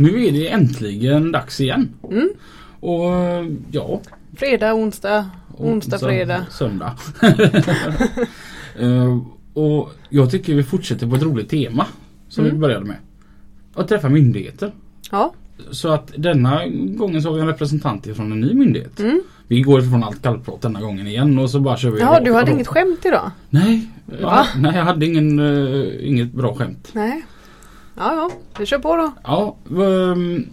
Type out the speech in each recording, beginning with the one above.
Nu är det äntligen dags igen. Mm. Och ja, fredag, onsdag, onsdag, fredag. Söndag. Eh, och jag tycker vi fortsätter på ett roligt tema. Som Mm. vi började med. Att träffa myndigheter. Ja, Så att denna gången så har vi en representant ifrån en ny myndighet. Mm. Vi går ifrån allt kallprat denna gången igen och så bara kör vi ja du hade inget skämt idag? Nej, jag, nej jag hade ingen, eh, inget bra skämt. Nej. Ja, ja, vi kör på då. Ja, ehm,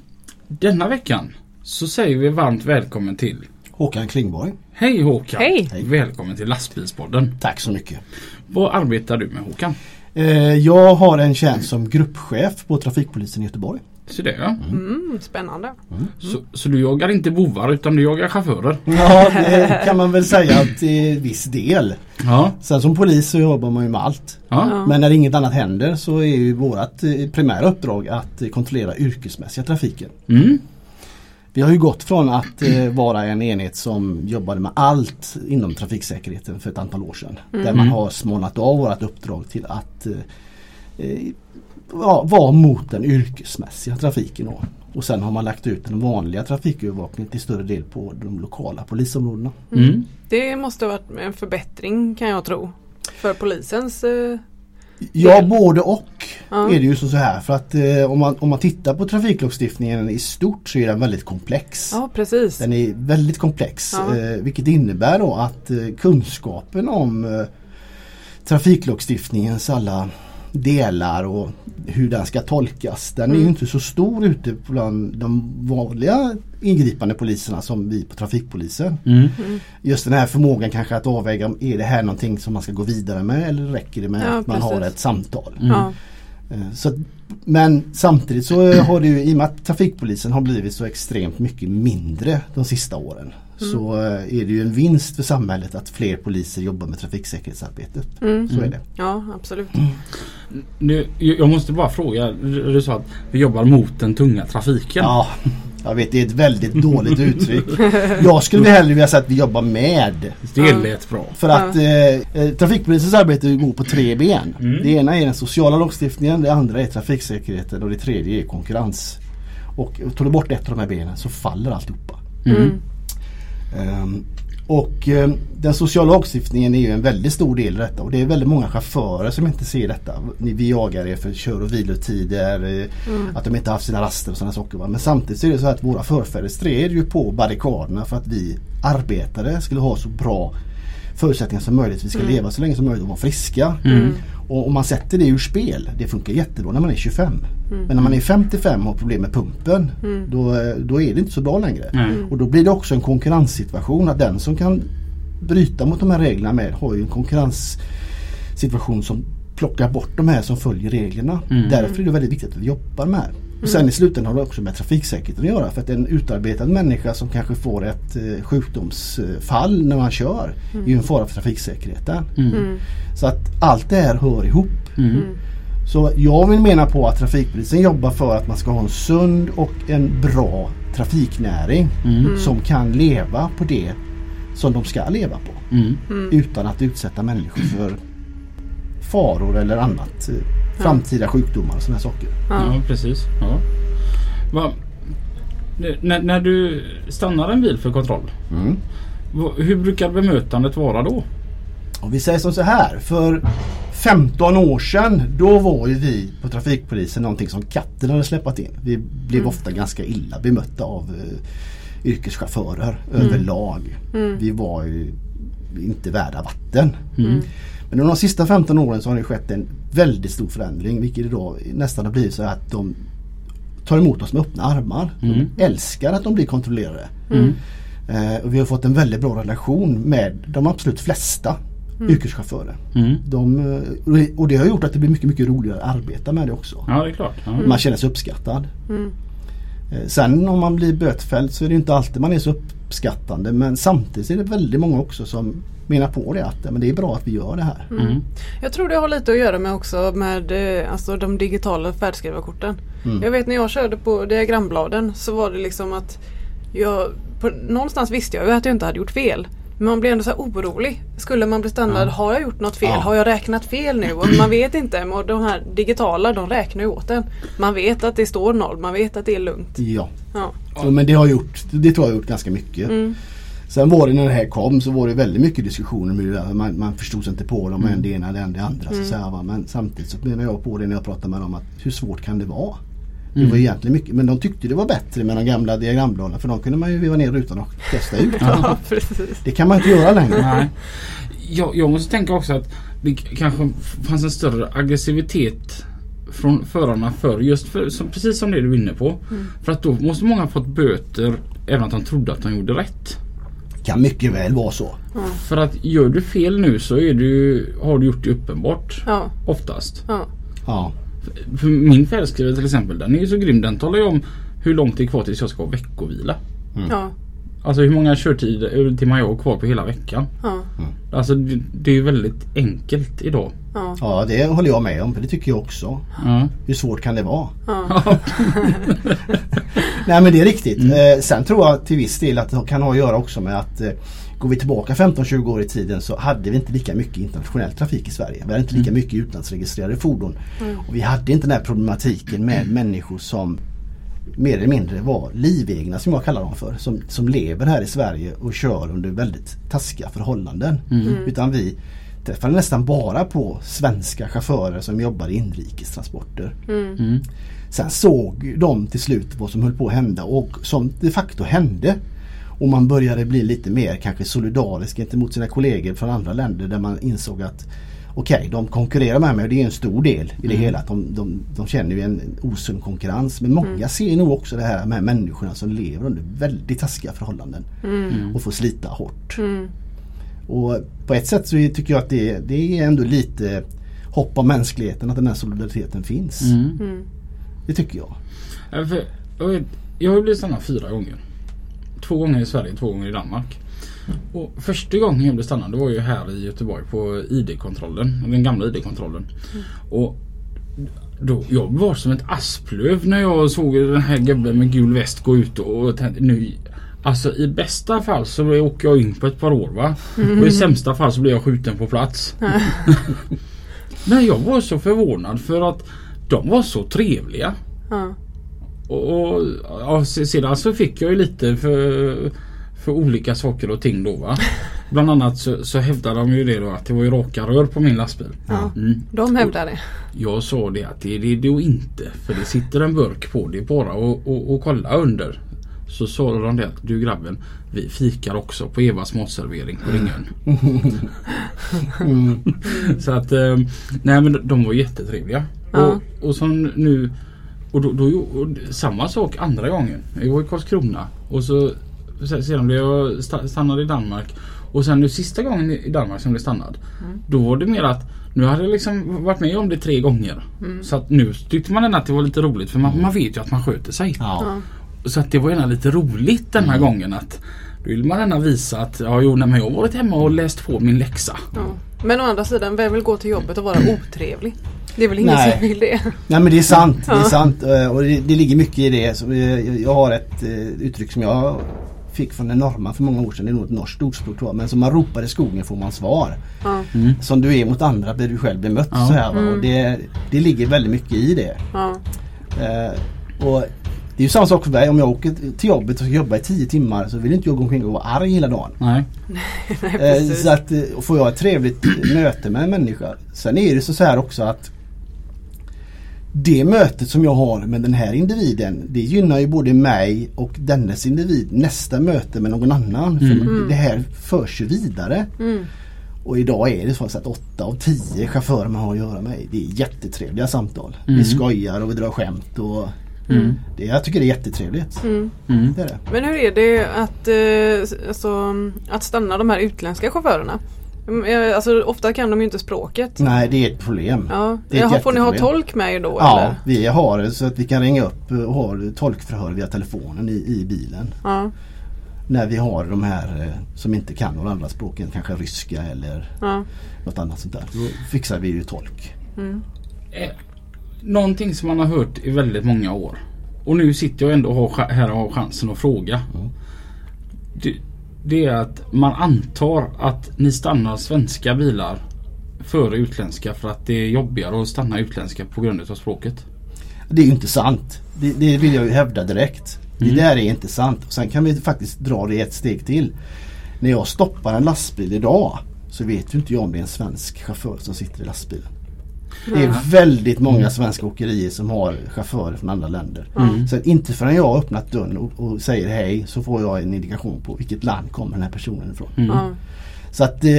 denna veckan så säger vi varmt välkommen till Håkan Klingborg. Hej Håkan! Hej. Välkommen till Lastbilspodden. Tack så mycket. Vad arbetar du med Håkan? Eh, jag har en tjänst som gruppchef på Trafikpolisen i Göteborg. Så det ja. Mm, spännande. Så, så du jagar inte bovar utan du jagar chaufförer? Ja, det kan man väl säga till viss del. Ja. Sen som polis så jobbar man ju med allt. ja. Men när inget annat händer så är ju vårt eh, primära uppdrag att eh, kontrollera yrkesmässiga trafiken. Mm. Vi har ju gått från att eh, vara en enhet som jobbade med allt inom trafiksäkerheten för ett antal år sedan. Där man har smalnat av vårt uppdrag till att eh, ja, vara mot den yrkesmässiga trafiken. Då. Och sen har man lagt ut den vanliga trafikövervakningen till större del på de lokala polisområdena. Mm. Det måste ha varit en förbättring kan jag tro. För polisens... Eh, Ja, både och Ja. är det ju så så här. För att eh, om, man, om man tittar på trafiklagstiftningen i stort så är den väldigt komplex. ja, precis. Den är väldigt komplex Ja. eh, vilket innebär då att eh, kunskapen om eh, trafiklagstiftningens alla delar och hur den ska tolkas. Den är ju Mm. inte så stor ute bland de vanliga ingripande poliserna som vi på trafikpolisen. Mm. Just den här förmågan kanske att avväga, är det här någonting som man ska gå vidare med eller räcker det med Ja, att man har ett samtal? Ja. Eh, Så, men samtidigt så har det ju i och med att trafikpolisen har blivit så extremt mycket mindre de sista åren. Så eh, är det ju en vinst för samhället att fler poliser jobbar med trafiksäkerhetsarbetet. Mm. Så är det. ja, absolut. Nu, jag måste bara fråga. Du sa att vi jobbar mot den tunga trafiken. Ja, jag vet det är ett väldigt dåligt uttryck. Jag skulle hellre vilja säga att vi jobbar med. Det lät bra. För att eh, eh, trafikpolisens arbete går på tre ben. Mm. Det ena är den sociala lagstiftningen, det andra är trafiksäkerheten och det tredje är konkurrens. Och tar du bort ett av de här benen så faller alltihopa. Mm. Ehm, och ehm, den sociala lagstiftningen är ju en väldigt stor del i detta och det är väldigt många chaufförer som inte ser detta. Ni- Vi jagar er för kör och vilotider, eh, Mm. att de inte haft sina raster och sådana saker. Men samtidigt är det så att våra förfäder stred ju på barrikaderna för att vi arbetare skulle ha så bra förutsättningar som möjligt. Vi ska Mm. leva så länge som möjligt och vara friska. Mm. Och om man sätter det ur spel, det funkar jättebra när man är 25. Mm. Men när man är 55 och har problem med pumpen, då, eh, då är det inte så bra längre. Nej. Och då blir det också en konkurrenssituation att den som kan bryta mot de här reglerna med har ju en konkurrenssituation som plockar bort de här som följer reglerna. Mm. Därför är det väldigt viktigt att vi jobbar med det här. Och sen i slutändan har det också med trafiksäkerheten att göra. För att en utarbetad människa som kanske får ett eh, sjukdomsfall när man kör är ju en fara för trafiksäkerheten. Mm. Så att allt det här hör ihop. Mm. Så jag vill mena på att trafikpolisen jobbar för att man ska ha en sund och en bra trafiknäring Mm. som kan leva på det som de ska leva på. Mm. Utan att utsätta människor för faror eller annat. Framtida sjukdomar och sådana saker. Ja, precis. Ja. Va, när, när du stannar en bil för kontroll. Mm. va- Hur brukar bemötandet vara då? Och vi säger som så här. För 15 år sedan då var ju vi på trafikpolisen någonting som katten hade släppt in. Vi blev ofta ganska illa bemötta av eh, yrkeschaufförer överlag. Vi var ju inte värda vatten. Men under de sista 15 åren så har det skett en väldigt stor förändring vilket idag nästan har blivit så att de tar emot oss med öppna armar. De älskar att de blir kontrollerade. Eh, och vi har fått en väldigt bra relation med de absolut flesta yrkeschaufförer. Mm. De, eh, och det- har gjort att det blir mycket, mycket roligare att arbeta med det också. Ja det är klart. Ja. Man känner sig uppskattad. Mm. Eh, Sen om man blir bötfälld så är det inte alltid man är så uppskattande men samtidigt är det väldigt många också som menar på det att men det är bra att vi gör det här. Mm. Jag tror det har lite att göra med också med eh, alltså, de digitala färdskrivarkorten. Mm. Jag vet när jag körde på diagrambladen så var det liksom att jag, på, någonstans visste jag ju att jag inte hade gjort fel. Men man blir ändå så här orolig. Skulle man bli stannad, Ja. har jag gjort något fel? Ja. Har jag räknat fel nu? Och man vet inte. Och de här digitala de räknar ju åt en. Man vet att det står noll, man vet att det är lugnt. Ja, Ja. så, men det har gjort, det tror jag har gjort ganska mycket. Mm. Sen var det när det här kom så var det väldigt mycket diskussioner med det. Man, man förstod sig inte på dem, en det ena det andra. Så att säga, va. Men samtidigt så menar jag på det när jag pratade med dem att hur svårt kan det vara? Det var egentligen mycket, men de tyckte det var bättre med de gamla diagrambladen för de kunde man ju veva ner rutan och testa ut. ja. Det kan man inte göra längre. Nej. Jag, jag måste tänka också att det kanske fanns en större aggressivitet från förarna för just för, som, precis som det du är inne på. För att då måste många ha fått böter även att de trodde att de gjorde rätt. Kan mycket väl vara så. För att gör du fel nu så är du, har du gjort det uppenbart. Ja, Oftast. ja. Ja. För min färdskrivare till exempel den är ju så grym. Den talar ju om hur långt det är kvar tills jag ska ha veckovila. ja, Alltså hur många körtider timmar jag har kvar på hela veckan. ja, Alltså det, det är ju väldigt enkelt idag. ja. ja, det håller jag med om. För det tycker jag också. Ja. Hur svårt kan det vara? ja. Nej men det är riktigt. Eh, sen tror jag till viss del att det kan ha att göra också med att eh, Går vi tillbaka 15-20 år i tiden så hade vi inte lika mycket internationell trafik i Sverige. Vi hade inte lika mycket utlandsregistrerade fordon. Och vi hade inte den här problematiken med människor som mer eller mindre var livegna som jag kallar dem för. Som, som lever här i Sverige och kör under väldigt taskiga förhållanden. Utan vi träffade nästan bara på svenska chaufförer som jobbar i inrikestransporter. Mm. Sen såg de till slut vad som höll på att hända och som de facto hände. Och man började bli lite mer kanske solidarisk gentemot sina kollegor från andra länder där man insåg att Okej, de konkurrerar med mig och det är en stor del i det hela. Att de, de, de känner ju en osund konkurrens. Men många ser nog också det här med människorna som lever under väldigt taskiga förhållanden. Och får slita hårt. Mm. Och på ett sätt så tycker jag att det, det är ändå lite hopp om mänskligheten att den här solidariteten finns. Mm. Mm. Det tycker jag. Jag, har ju blivit stannad fyra gånger. Två gånger i Sverige, två gånger i Danmark. Och första gången jag blev stannad det var ju här i Göteborg på ID-kontrollen. Den gamla ID-kontrollen. Och då, jag var som ett asplöv när jag såg den här gubben med gul väst gå ut och, tänkte nu Alltså i bästa fall så åker jag in på ett par år va. Och i sämsta fall så blir jag skjuten på plats. Men jag var så förvånad för att de var så trevliga. Ja. Och, och ja, se- sedan så fick jag ju lite för, för olika saker och ting då va. Bland annat så, så hävdade de ju det då att det var ju raka rör på min lastbil. Ja. Mm. De hävdar det. Jag sa det att det är det då inte. För det sitter en burk på det bara och, och, och kolla under. Så sa de det att du grabben vi fikar också på Evas matservering på Ringön. Mm. Så att eh, nej men de var jättetrevliga. Ja. Och, och som nu och då, då, och samma sak andra gången. Jag var i Karlskrona och så se- sedan blev jag sta- stannad i Danmark. Och sen nu sista gången i Danmark som blev stannad. Då var det mer att nu hade jag liksom varit med om det tre gånger. Så att nu tyckte man ändå att det var lite roligt för man, man vet ju att man sköter sig. Ja. Ja. Så att det var gärna lite roligt den här gången att då vill man gärna visa att ja, jo, nej, men jag har varit hemma och läst på min läxa. Ja. Men å andra sidan, vem vill gå till jobbet och vara otrevlig? Det är väl ingen Nej. som vill det. Nej men det är sant. Det är sant. Eh, Och det, det ligger mycket i det. Så jag har ett eh, uttryck som jag fick från en norrman för många år sedan. Det är nog ett norskt ordspråk tror jag. Men som man ropar i skogen får man svar. Ja. Som du är mot andra blir du själv bemött. Ja. Så här, va? Och det, det ligger väldigt mycket i det. Ja. Eh, och det är ju samma sak för mig. Om jag åker till jobbet och ska jobba i 10 timmar så vill inte jag gå omkring och vara arg hela dagen. Nej. Nej, Eh, precis. Så att eh, får jag ett trevligt möte med en människa. Sen är det så här också att det mötet som jag har med den här individen det gynnar ju både mig och dennes individ nästa möte med någon annan. För det här förs ju vidare. Mm. Och idag är det så att 8 av 10 chaufförer man har att göra med det är jättetrevliga samtal. Mm. Vi skojar och vi drar skämt. Och det, jag tycker det är jättetrevligt. Mm. Mm. Det är det. Men hur är det att, eh, alltså, att stanna de här utländska chaufförerna? Mm, ja, Alltså ofta kan de ju inte språket. Nej det är ett problem. Ja. Det är ett Jaha, får ni ha tolk med er då Ja, eller? vi har det så att vi kan ringa upp och ha tolkförhör via telefonen i, i bilen. Ja. När vi har de här eh, som inte kan några andra språk än kanske ryska eller Ja. något annat sånt där. Då fixar vi ju tolk. Eh, Någonting som man har hört i väldigt många år. Och nu sitter jag ändå och har ch- här och har chansen att fråga. Mm. Det, det är att man antar att ni stannar svenska bilar före utländska för att det är jobbigare att stanna utländska på grund av språket. Det är ju inte sant. Det, det vill jag ju hävda direkt. Det där är inte sant. Sen kan vi faktiskt dra det ett steg till. När jag stoppar en lastbil idag så vet ju inte jag om det är en svensk chaufför som sitter i lastbilen. Det är väldigt många svenska åkerier som har chaufförer från andra länder. Så inte förrän jag har öppnat dörren och, och säger hej så får jag en indikation på vilket land kommer den här personen ifrån. Ja. Så att eh,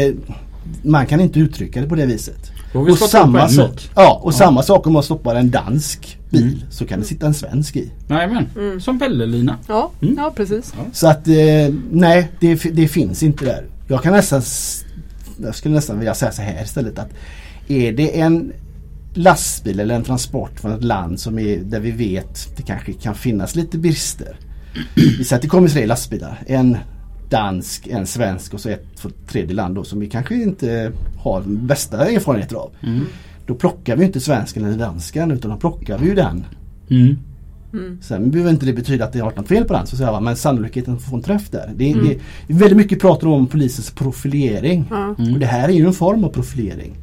man kan inte uttrycka det på det viset. Och samma, sak, ja, och samma sak om man stoppar en dansk bil så kan det sitta en svensk i. Nej men, Mm. som Pelle-Lina. Ja, Mm. ja precis. Så att eh, nej, det, det finns inte där. Jag kan nästan Jag skulle nästan vilja säga så här istället att är det en lastbil eller en transport från ett land som är där vi vet det kanske kan finnas lite brister. Vi säger att det kommer tre lastbilar. En dansk, en svensk och så ett från tredje land då som vi kanske inte har bästa erfarenheter av. Då plockar vi inte svensken eller dansken utan då plockar vi ju den Mm. Sen behöver inte det betyda att det har något fel på den så att säga, men sannolikheten att få en träff där. Det, det, det är väldigt mycket pratar om polisens profilering. Ja. Och det här är ju en form av profilering.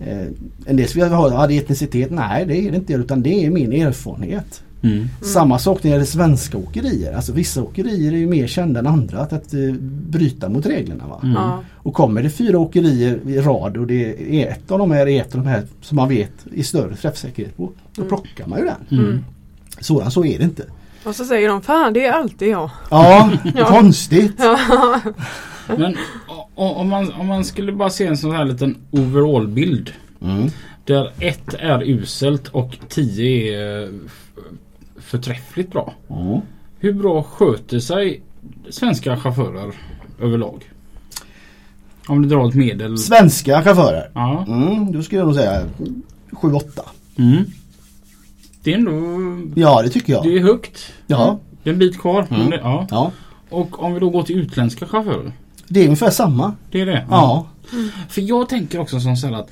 Eh, en del skulle ha, ja, det är etnicitet. Nej det är det inte utan det är min erfarenhet. Mm. Samma sak när det gäller svenska åkerier. Alltså vissa åkerier är ju mer kända än andra att, att eh, bryta mot reglerna. Va? Ja. Och kommer det fyra åkerier i rad och det är ett av de här är ett av de här som man vet är större träffsäkerhet på. Då plockar man ju den. Mm. Sådan så är det inte. Och så säger de, fan det är alltid jag. Ja, konstigt. Men om man, om man skulle bara se en sån här liten overall-bild. Mm. Där ett är uselt och tio är eh, förträffligt bra. Mm. Hur bra sköter sig svenska chaufförer överlag? Om du drar ett medel. Svenska chaufförer. Ja. Mm, då skulle jag nog säga 7-8. Mm. Det är ändå Ja det tycker jag. det är högt. Ja, Det är en bit kvar. Men det, ja. ja. Och om vi då går till utländska chaufförer. Det är ungefär samma. Det är det? Ja. För jag tänker också som så här att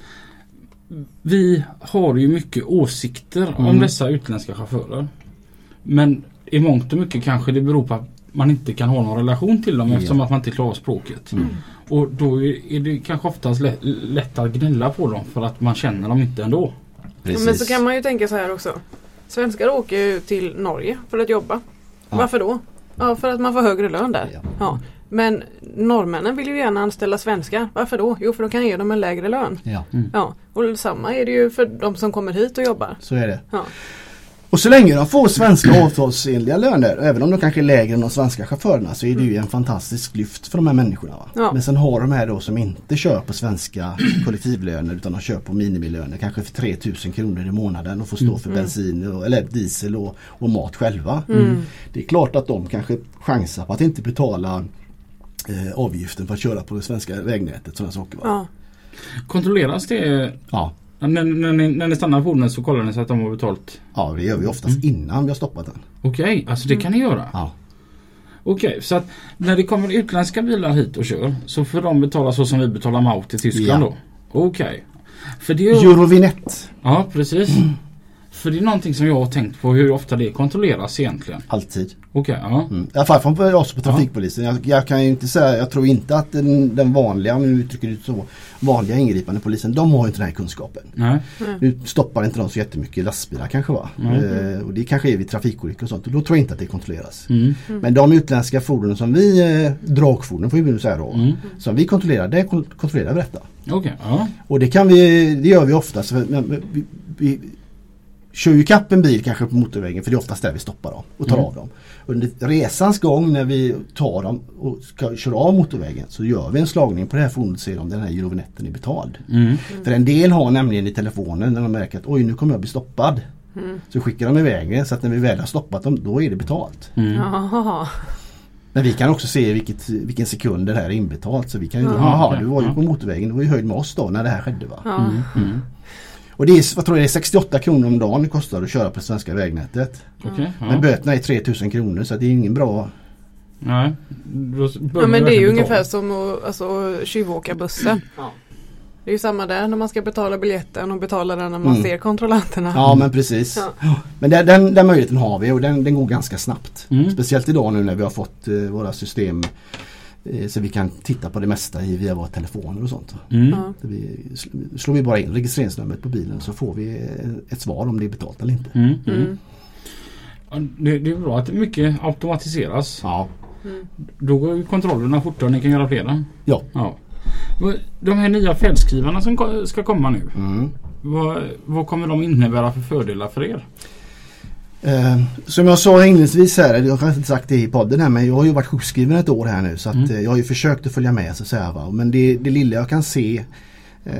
vi har ju mycket åsikter om Mm. dessa utländska chaufförer. Men i mångt och mycket kanske det beror på att man inte kan ha någon relation till dem Ja. eftersom att man inte klarar språket. Mm. Och då är är det kanske oftast lätt, lätt att gnälla på dem för att man känner dem inte ändå. Precis. Men så kan man ju tänka så här också. Svenskar åker ju till Norge för att jobba. Ja. Varför då? Ja, för att man får högre lön där. Ja. Ja. Men norrmännen vill ju gärna anställa svenskar. Varför då? Jo, för de kan ge dem en lägre lön. Ja, Ja, och samma är det ju för de som kommer hit och jobbar. så är det. Ja. Och så länge de får svenska avtalsenliga löner, även om de kanske är lägre än de svenska chaufförerna, så är det ju en fantastisk lyft för de här människorna. Va? Ja. Men sen har de här då som inte kör på svenska kollektivlöner utan de kör på minimilöner, kanske för 3000 kronor i månaden och får stå för bensin och, eller diesel och, och mat själva. Det är klart att de kanske chansar på att inte betala eh, avgiften för att köra på det svenska vägnätet. Sådana saker. Va? Ja. Kontrolleras det Ja. när, när, ni, när ni stannar fordonet så kollar ni så att de har betalt? ja, det gör vi oftast innan vi har stoppat den. Okej, alltså det kan ni göra? Ja. Okej, så att när det kommer utländska bilar hit och kör så får de betala så som vi betalar Maut i Tyskland Ja. då? Okej. För det är Eurovinett, Ja, precis. För det är någonting som jag har tänkt på hur ofta det kontrolleras egentligen. alltid. Okej, ja. Mm. I alla fall från oss på trafikpolisen. Jag, jag kan ju inte säga, jag tror inte att den, den vanliga, om vi uttrycker det så, vanliga ingripande polisen, de har ju inte den här kunskapen. Nej. Nu stoppar inte de så jättemycket lastbilar kanske va? Eh, och det kanske är vid trafikolyckor och sånt. Och då tror jag inte att det kontrolleras. Mm. Men de utländska fordonen som vi, eh, dragfordon får vi nu säga då, Mm. som vi kontrollerar, det kon- kontrollerar vi detta. Okej, ja. Och det kan vi, det gör vi oftast. men Vi, vi kör ju kapp en bil kanske på motorvägen för det är oftast där vi stoppar dem och tar Mm. av dem. Under resans gång när vi tar dem och ska köra av motorvägen så gör vi en slagning på det här fordonet och ser om den här Eurovinetten är betald. Mm. För en del har nämligen i telefonen när de märker att oj nu kommer jag bli stoppad. Så skickar de iväg det så att när vi väl har stoppat dem då är det betalt. Mm. Men vi kan också se vilket, vilken sekund det här är inbetalt. Så vi kan ju, Ja, jaha du var ju på motorvägen, du var ju höjd med oss då när det här skedde va. Och det är, vad tror jag, det är 68 kronor om dagen det kostar att köra på det svenska vägnätet. Okej. Men böterna är 3000 kronor så det är ingen bra... Nej. Ja men det är ju ungefär som att alltså, tjuvåka bussen. Ja. Det är ju samma där när man ska betala biljetten och betala den när man Mm. ser kontrollanterna. Ja men precis. Ja. Men den, den, den möjligheten har vi och den, den går ganska snabbt. Mm. Speciellt idag nu när vi har fått eh, våra system så vi kan titta på det mesta i, via våra telefoner och sånt. Mm. Vi, sl- slår vi bara in registreringsnumret på bilen så får vi eh, ett svar om det är betalt eller inte. Mm. Mm. Mm. Det, det är bra att mycket automatiseras. Ja. Mm. Då går kontrollerna fortare. Ni kan göra flera. Ja. ja. De här nya fältskrivarna som ska komma nu. Mm. Vad, vad kommer de innebära för fördelar för er? Eh, som jag sa inledningsvis här, jag har inte sagt det i podden här men jag har ju varit sjukskriven ett år här nu så att Mm. eh, jag har ju försökt att följa med så att säga. Va? Men det, det lilla jag kan se eh,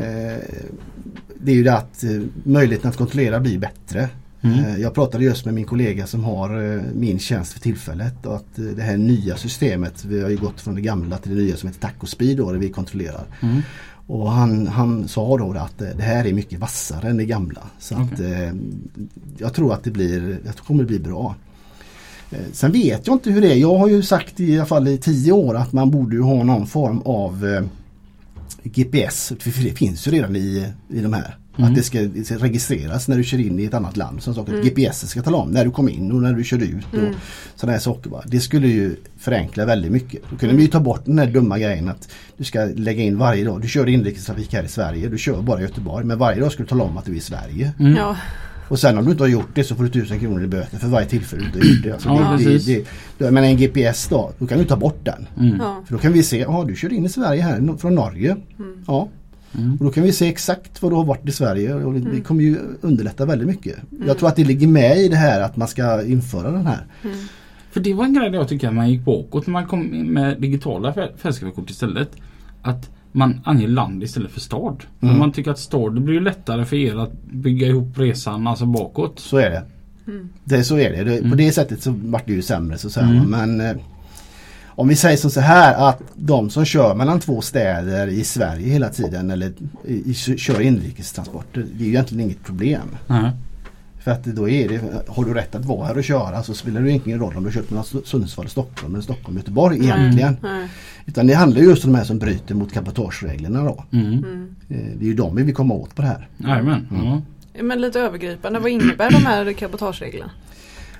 det är ju det att eh, möjligheten att kontrollera blir bättre. Mm. Eh, Jag pratade just med min kollega som har min tjänst för tillfället och att det här nya systemet, vi har ju gått från det gamla till det nya som heter Tacospeed då, där vi kontrollerar. Mm. Och han, han sa då att eh, det här är mycket vassare än det gamla. Så att eh, jag tror att det blir, jag tror kommer bli bra. Eh, Sen vet jag inte hur det är. Jag har ju sagt i alla fall i tio år att man borde ju ha någon form av eh, GPS. För det finns ju redan i, i de här. Mm. Att det ska, registreras när du kör in i ett annat land. Som sagt, Mm. GPS ska tala om när du kom in och när du kör ut. Och Mm. sådana här saker. Va? Det skulle ju förenkla väldigt mycket. Då kunde vi ju ta bort den här dumma grejen att du ska lägga in varje dag. Du kör inrikestrafik här i Sverige. Du kör bara i Göteborg. Men varje dag ska du tala om att du är i Sverige. Mm. Ja. Och sen om du inte har gjort det så får du tusen kronor i böter för varje tillfälle du inte har gjort det. Alltså Ja, det, det, precis. det, det, men en GPS då, då kan du ta bort den. Mm. Ja. För då kan vi se, ja du kör in i Sverige här från Norge. Mm. Ja. Mm. Och då kan vi se exakt vad du har varit i Sverige och det, Mm. kommer ju underlätta väldigt mycket. Jag tror att det ligger med i det här att man ska införa den här. Mm. För det var en grej där jag tycker att man gick bakåt när man kom med digitala fä- fältskrivarkort istället. Att man anger land istället för stad. Mm. Man tycker att stad, det blir ju lättare för er att bygga ihop resan alltså bakåt. Så är det. Mm. det så är det. det På Mm. det sättet så vart det ju sämre så att säga. Mm. Men eh, om vi säger så här att de som kör mellan två städer i Sverige hela tiden eller i, i, kör inrikestransporter. Det är ju egentligen inget problem. Nej. För att då är det, har du rätt att vara här och köra så spelar det ingen roll om du har kört mellan Sundsvall och Stockholm eller Stockholm och Göteborg egentligen. Nej. Utan det handlar ju just om de här som bryter mot cabotagereglerna då. Mm. Mm. Eh, Det är ju de vi vill komma åt på det här. Jajamän. Mm. Men lite övergripande, vad innebär de här cabotagereglerna?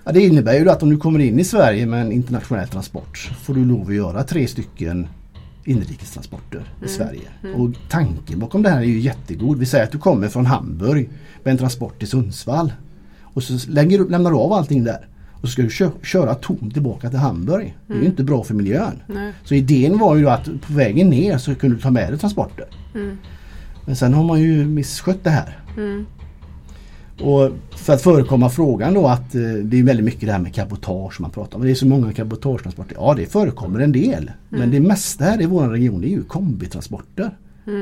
Ja, det innebär ju att om du kommer in i Sverige med en internationell transport får du lov att göra tre stycken inrikestransporter i Sverige. Och tanken bakom det här är ju jättegod. Vi säger att du kommer från Hamburg med en transport till Sundsvall. Och så lägger du, lämnar du av allting där. Och så ska du kö köra tom tillbaka till Hamburg. Det är ju inte bra för miljön. Nej. Så idén var ju att på vägen ner så kunde du ta med dig transporter. Mm. Men sen har man ju misskött det här. Mm. Och för att förekomma frågan då att eh, det är väldigt mycket det här med cabotage man pratar om. Det är så många cabotagetransporter. Ja det förekommer en del. Men det mesta här i vår region det är ju kombitransporter.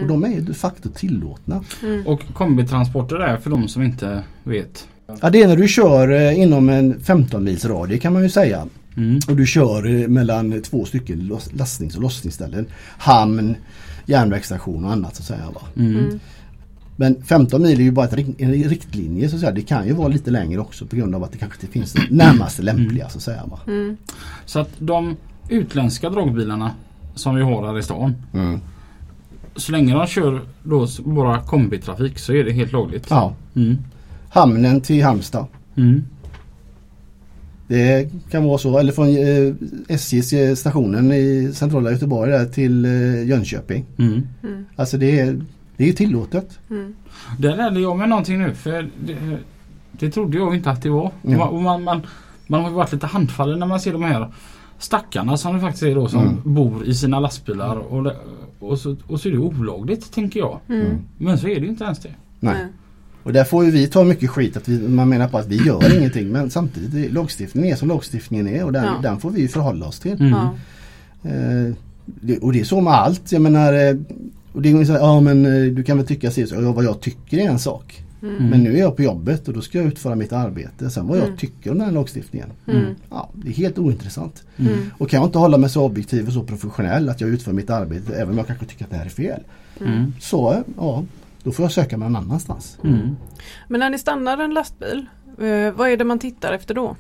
Och de är ju de facto tillåtna. Och kombitransporter är för de som inte vet. Ja det är när du kör eh, inom en 15 mils radie kan man ju säga. Mm. Och du kör eh, mellan två stycken lastnings och lossningsställen. Hamn, järnvägsstation och annat så att säga. Va? Mm. Men 15 mil är ju bara en riktlinje så att säga. Det kan ju vara lite längre också på grund av att det kanske inte finns det närmaste lämpliga så att säga. Va? Mm. Så att de utländska dragbilarna som vi har här i stan. Mm. Så länge de kör då bara kombitrafik så är det helt lagligt. Ja. Mm. Hamnen till Halmstad. Mm. Det kan vara så. Eller från eh, SJs eh, stationen i centrala Göteborg där till eh, Jönköping. Mm. Mm. Alltså det är, det är tillåtet. Mm. Där lärde jag mig någonting nu för det, det trodde jag inte att det var. Ja. Man, man, man, man har ju varit lite handfallen när man ser de här stackarna som det faktiskt är då som Mm. bor i sina lastbilar och, och, så, och så är det olagligt tänker jag. Mm. Men så är det inte ens det. Nej. Och där får ju vi ta mycket skit att vi, man menar på att vi gör ingenting. Men samtidigt, lagstiftningen är som lagstiftningen är och den, Ja. den får vi förhålla oss till. Mm. Ja. Eh, det, och det är så med allt. Jag menar, eh, och det är så här, ja men eh, du kan väl tycka så. Ja, vad jag tycker är en sak. Men nu är jag på jobbet och då ska jag utföra mitt arbete. Sen vad jag Mm. tycker om den här lagstiftningen. Mm. Ja, det är helt ointressant. Mm. Och kan jag inte hålla mig så objektiv och så professionell att jag utför mitt arbete även om jag kanske tycker att det här är fel. Mm. Så ja, då får jag söka mig någon annanstans. Mm. Men när ni stannar en lastbil, eh, vad är det man tittar efter då?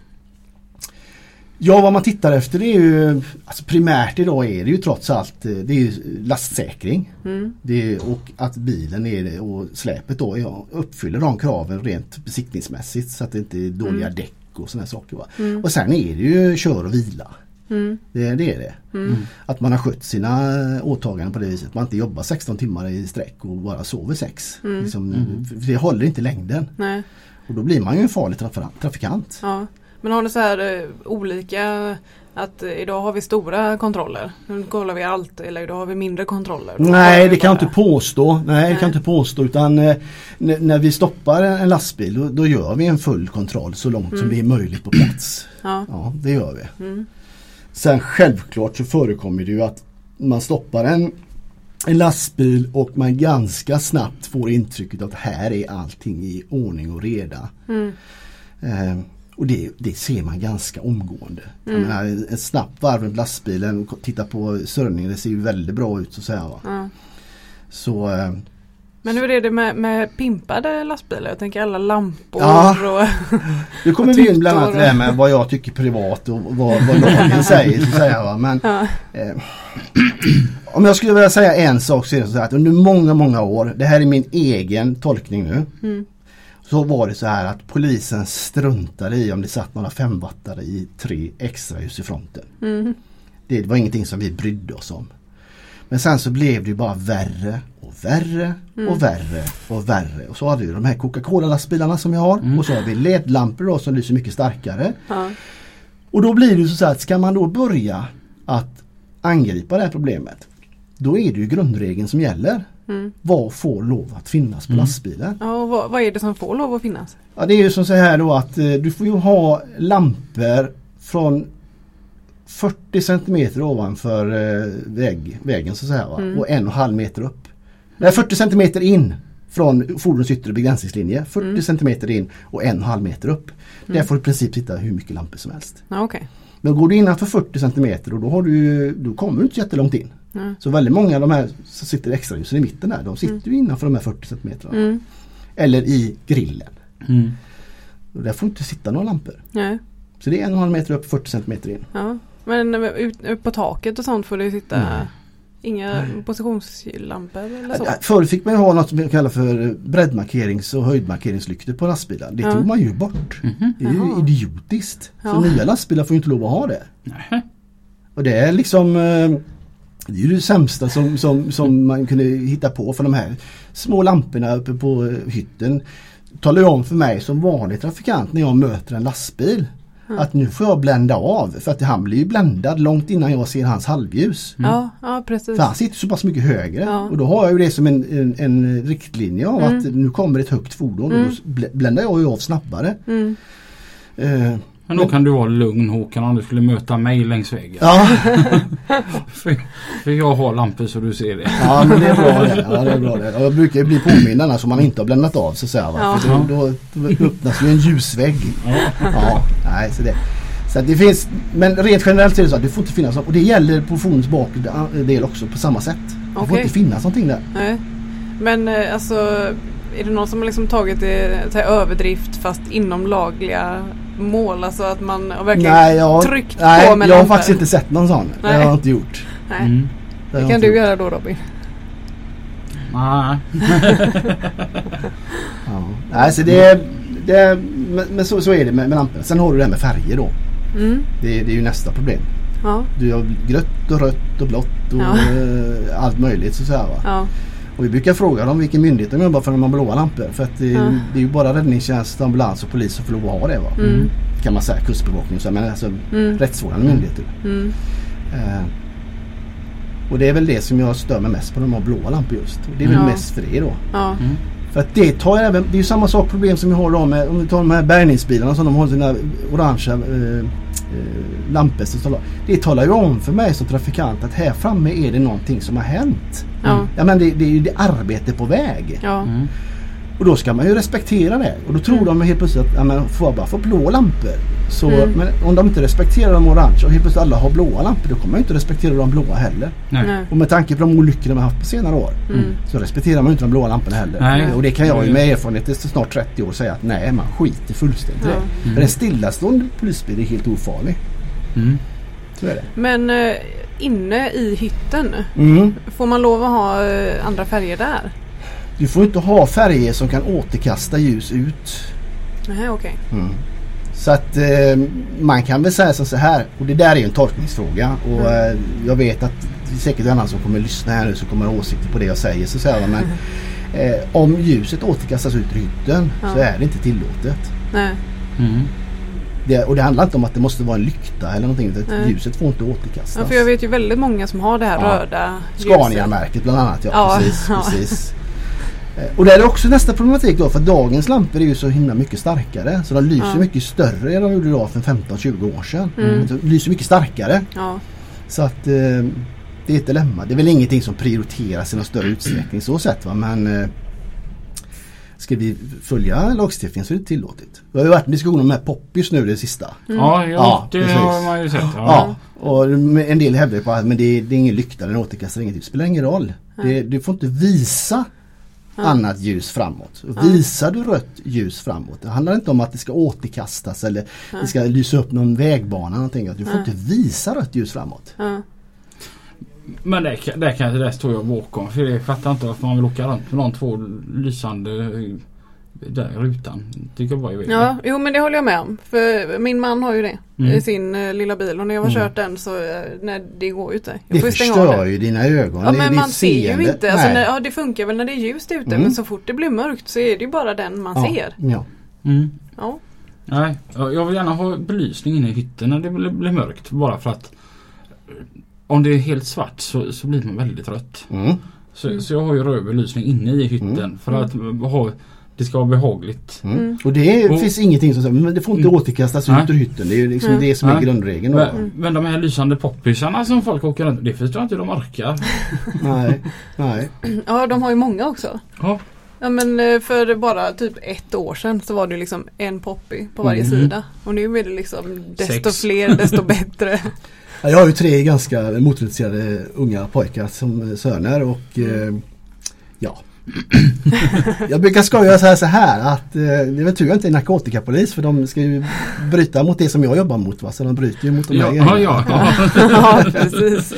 Ja vad man tittar efter det är ju alltså primärt idag är det ju trots allt eh, det är ju lastsäkring. Mm. Det är, och att bilen är, och släpet då ja, uppfyller de kraven rent besiktningsmässigt så att det inte är dåliga Mm. däck och sådana saker. Va? Mm. Och sen är det ju kör och vila. Mm. Det, det är det. Mm. Att man har skött sina åtaganden på det viset. Man inte jobbar 16 timmar i sträck och bara sover 6. Mm. Liksom, för Det håller inte längden. Nej. Och då blir man ju en farlig traf- trafikant. Ja. Men har ni så här eh, olika att eh, idag har vi stora kontroller. Nu kollar vi allt eller idag har vi mindre kontroller. Nej det kan jag inte påstå. Nej, det Nej. kan inte påstå utan eh, när vi stoppar en lastbil då, då gör vi en full kontroll så långt som Mm. det är möjligt på plats. Ja. Ja det gör vi. Mm. Sen självklart så förekommer det ju att man stoppar en, en lastbil och man ganska snabbt får intrycket att här är allting i ordning och reda. Mm. Eh, och det, det ser man ganska omgående. Mm. menar, ett snabbt varv runt lastbilen, titta på surrningen, det ser ju väldigt bra ut så att säga. Ja. Så eh, Men hur är det med, med pimpade lastbilar? Jag tänker alla lampor Ja. och... nu kommer vi in bland annat det här med vad jag tycker privat och vad, vad lagen säger. Så säga, va? Men Ja. Eh, om jag skulle vilja säga en sak så är det så här att under många, många år, det här är min egen tolkning nu. Mm. Så var det så här att polisen struntade i om det satt några femwattare i tre extra ljus i fronten. Mm. Det var ingenting som vi brydde oss om. Men sen så blev det ju bara värre och värre Mm. och värre och värre. Och så har vi de här Coca-Cola lastbilarna som vi har Mm. och så har vi LED-lampor då som lyser mycket starkare. Ja. Och då blir det så att ska man då börja att angripa det här problemet då är det ju grundregeln som gäller. Mm. Vad får lov att finnas på Mm. lastbilen? ja och vad, vad är det som får lov att finnas? Ja, det är ju som så här då att eh, du får ju ha lampor från 40 cm ovanför eh, väg, vägen så att säga va? Mm. och en och en halv meter upp. Nej 40 cm in från fordonets yttre begränsningslinje. 40 Mm. cm in och en och en halv meter upp. Där Mm. får du i princip sitta hur mycket lampor som helst. Ja, okej. Men går du innanför 40 cm och då, har du, ju- då kommer du inte jättelångt in. Mm. Så väldigt många av de här som sitter i extraljusen i mitten där, de sitter Mm. ju innanför de här 40 cm. Mm. Eller i grillen. Mm. Och där får inte sitta några lampor. Nej. Så det är en och en halv meter upp, 40 cm in. Ja. Men eh, ut, ut på taket och sånt får det sitta Nej. inga positionslampor eller så? Äh, Förr fick man ju ha något som vi kallar för breddmarkerings och höjdmarkeringslyktor på lastbilar. Det Ja. tog man ju bort. Mhm. Det är ju idiotiskt. Så Ja. nya lastbilar får ju inte lov att ha det. Nähä. Och det är liksom eh, Det är ju det sämsta som, som, som man kunde hitta på för de här små lamporna uppe på eh, hytten. Talar om för mig som vanlig trafikant när jag möter en lastbil Ja. att nu får jag blända av för att han blir ju bländad långt innan jag ser hans halvljus. Ja, ja precis. För han sitter så pass mycket högre Ja. och då har jag ju det som en, en, en riktlinje av Mm. att nu kommer ett högt fordon Mm. och då blä- bländar jag ju av snabbare. Mm. Eh, Men då kan du vara lugn Håkan om du skulle möta mig längs vägen. ja, För, för jag har lampor så du ser det. ja men det är bra det. Ja, det, är bra det. Och jag brukar ju bli påmind annars om man inte har bländat av så att säga. Va? Ja. För då, då, öppnas ju en ljusvägg. Ja. Ja, nej, så det. Så det finns, men rent generellt är det så att det får inte finnas och det gäller på fordonets bakre del också på samma sätt. Det får Okej. inte finnas någonting där. Nej. Men eh, alltså är det någon som har liksom tagit det till överdrift fast inom lagliga mål? Alltså att man verkligen Nej, jag, tryckt nej, på med jag har faktiskt inte sett någon sån. Det har Nej. jag inte gjort. Nej. Mm. Det kan du gjort. göra då Robin. Nej. Ja. Nej, så det, det, men, men så, så är det med, med lamporna. Sen har du det här med färger då. Mm. Det, det är ju nästa problem. Ja. Du har grött och rött och blått och Ja. eh, allt möjligt så att säga. Va? Ja. Och vi brukar fråga dem vilken myndighet de jobbar för när man har blåa lampor. För att det, är- Ja. det är ju bara räddningstjänst, ambulans och polis som får lov att ha det. Va? Mm. Kan man säga, kustbevakning och så, men alltså Mm. rättsvårdande myndigheter. Mm. Eh, och det är väl det som jag stör mig mest på de har blåa lampor just. Och det är väl Ja. mest för det då. Ja. Mm. För att det tar även, det är ju samma sak problem som vi har då med, om vi tar de här bärgningsbilarna som de har sina orangea eh, eh, lampor. som talar- Det talar ju om för mig som trafikant att här framme är det någonting som har hänt. Ja. Ja men det, det är ju det arbete på väg. Ja. Mm. Och då ska man ju respektera det. Och då tror Mm. de helt plötsligt att ja, men får jag bara få blå lampor. Så, Mm. Men om de inte respekterar de orange och helt plötsligt alla har blåa lampor då kommer man ju inte respektera de blåa heller. Nej. Och med tanke på de olyckor de har haft på senare år Mm. så respekterar man ju inte de blåa lamporna heller. Nej. Och det kan jag ju med erfarenhet efter snart 30 år säga att nej man skiter fullständigt i Ja. det. För en stillastående polisbil är helt ofarlig. Mm. Så är det. Men eh, inne i hytten, Mm. får man lov att ha eh, andra färger där? Du får inte ha färger som kan återkasta ljus ut. Nej, okej. Mm. Så att eh, man kan väl säga så här och det där är ju en tolkningsfråga och Mm. eh, jag vet att det är säkert en annan som kommer lyssna här nu som kommer ha åsikter på det jag säger så säger men eh, om ljuset återkastas ut ur hytten så Ja. är det inte tillåtet. Nej. Mm. Det, och det handlar inte om att det måste vara en lykta eller någonting utan Nej. ljuset får inte återkastas. Ja, för jag vet ju väldigt många som har det här Ja. röda ljuset. Scania-märket bland annat ja, Ja, precis. ja. precis. Eh, Och där är också nästa problematik då för dagens lampor är ju så himla mycket starkare så de lyser Ja. mycket större än de gjorde idag för 15-20 år sedan. Mm. De lyser mycket starkare. Ja. Så att eh, det är ett dilemma. Det är väl ingenting som prioriteras i någon större utsträckning så sett va men eh, Ska vi följa lagstiftningen så är det tillåtet. Det har ju varit en diskussion om de här poppis nu det sista. Ja, ja, Ja, det precis. har man ju sett. Ja. Ja, och en del hävdar ju på att men det, är, det är ingen lykta, den återkastar inget ljus. Det spelar ingen roll. Det, du får inte visa annat ljus framåt. Visar du rött ljus framåt, det handlar inte om att det ska återkastas eller det ska lysa upp någon vägbana. eller Någonting. Du får inte visa rött ljus framåt. Ja. Men där, kan- där, kan, där står jag bakom. För jag fattar inte varför man vill åka runt med de två lysande där rutan. Tycker jag weird. ja, jo men det håller jag med om. För min man har ju det Mm. i sin eh, lilla bil och när jag har Mm. kört den så eh, nej, det går ju inte. Jag Det får ju stänga av förstör ju dina ögon. Ja det men man ser ju inte. Alltså, när, ja det funkar väl när det är ljust ute Mm. men så fort det blir mörkt så är det ju bara den man ja. ser. Ja. Mm. Ja. Nej, ja, jag vill gärna ha belysning inne i hytten när det blir, blir mörkt. Bara för att eh, om det är helt svart så, så blir man väldigt trött. Mm. Så, Mm. så jag har ju röd belysning inne i hytten Mm. för att ha, det ska vara behagligt. Mm. Mm. Och det Och- finns ingenting som säger men det får inte Mm. återkastas Nej. ut ur hytten. Det är liksom Mm. det som är Nej. grundregeln. Men, men de här lysande poppisarna som folk åker runt det förstår jag inte hur de orkar. Nej. Nej. ja de har ju många också. Ja. Ja men eh, för bara typ ett år sedan så var det liksom en poppy på varje Mhm. sida. Och nu är det liksom desto Sex. fler desto bättre. Ja, Jag har ju tre ganska motorintresserade unga pojkar som söner och eh, ja. jag brukar skoja så här, så här att eh, det är väl tur jag inte är narkotikapolis för de ska ju bryta mot det som jag jobbar mot. Va? Så de bryter ju mot de här Ja, grejerna. ja, ja. ja precis.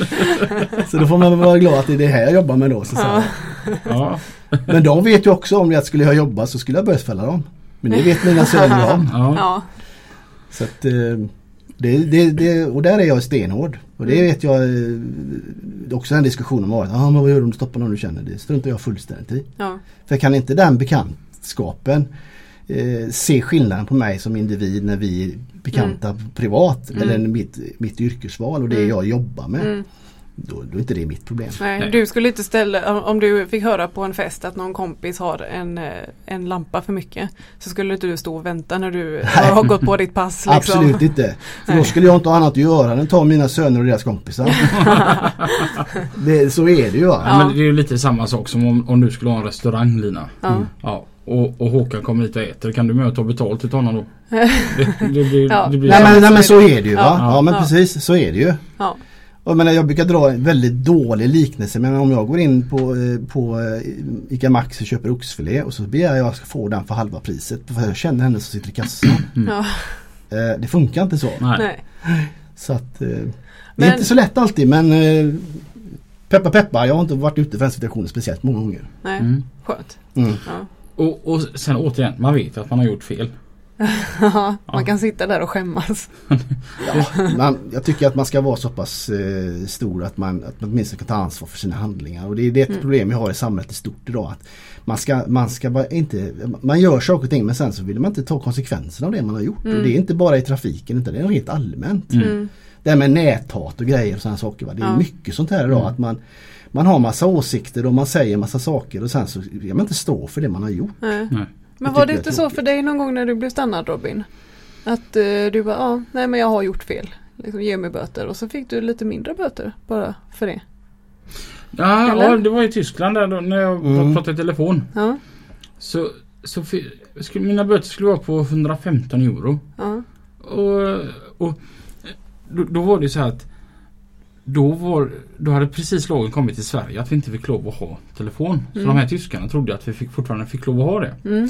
Så då får man väl vara glad att det är det här jag jobbar med då. Så, så. Ja. Men de vet ju också om att skulle jag jobba så skulle jag bötfälla dem. Men det vet mina söner om. ja. Ja. Så att, eh, det, det, det, och där är jag stenhård. Och det vet jag eh, också en diskussion om varit. Ah, men vad gör du om du stoppar någon du känner? Det struntar jag fullständigt i. Ja. För kan inte den bekantskapen eh, se skillnaden på mig som individ när vi är bekanta privat Mm. eller mitt, mitt yrkesval och det Mm. jag jobbar med. Mm. Då, då är inte det mitt problem. Nej, Nej. du skulle inte ställa, om- du fick höra på en fest att någon kompis har en, eh, en lampa för mycket så skulle inte du stå och vänta när du har gått på ditt pass. Liksom. Absolut inte. För då Nej. skulle jag inte ha annat att göra än att ta mina söner och deras kompisar. det, så är det ju. Va? Ja, men det är ju lite samma sak som om, om du skulle ha en restaurang Lina. Ja. Ja, och, och Håkan kommer hit och äter. Kan du med och ta betalt till honom då? Det, det blir, Ja. det blir Nej men, nej men så är det ju va. Ja. Ja, men Ja. precis så är det ju. Jag, menar, jag brukar dra en väldigt dålig liknelse men om jag går in på, eh, på eh, ICA Maxi och köper oxfilé och så begär jag att jag ska få den för halva priset. För jag känner henne som sitter i kassan. Ja. Eh, det funkar inte så. Nej. Så att, det är Men- inte så lätt alltid men Peppa peppa, jag har inte varit ute för den situationen speciellt många gånger. Nej. Mm. Skönt. Mm. Ja. Och, och sen återigen, man vet att man har gjort fel. Man Ja. kan sitta där och skämmas. Ja, man, jag tycker att man ska vara så pass eh, stor att man, att man åtminstone kan ta ansvar för sina handlingar. Och det är det ett Mm. problem vi har i samhället i stort idag. Att man, ska, man, ska bara inte, man gör saker och ting men sen så vill man inte ta konsekvenserna av det man har gjort. Mm. Och det är inte bara i trafiken utan det är rent allmänt. Mm. Mm. Det här med näthat och grejer och sådana saker. Va? Det är Ja. mycket sånt här idag. Mm. Att man, man har massa åsikter och man säger massa saker och sen så vill man inte stå för det man har gjort. Nej. Nej. Men var det inte så för dig någon gång när du blev stannad Robin? Att eh, du bara, ja, nej men jag har gjort fel. Liksom, ge mig böter och så fick du lite mindre böter bara för det. Ja, Eller? ja, det var i Tyskland där då, när jag Mm. pratade i telefon. Ja. Så, så skulle, mina böter skulle vara på 115 euro. Ja. Och, och då, då var det så här att då, var, då hade precis lagen kommit till Sverige att vi inte fick lov att ha telefon. Så Mm. de här tyskarna trodde att vi fick, fortfarande fick lov att ha det. Mm.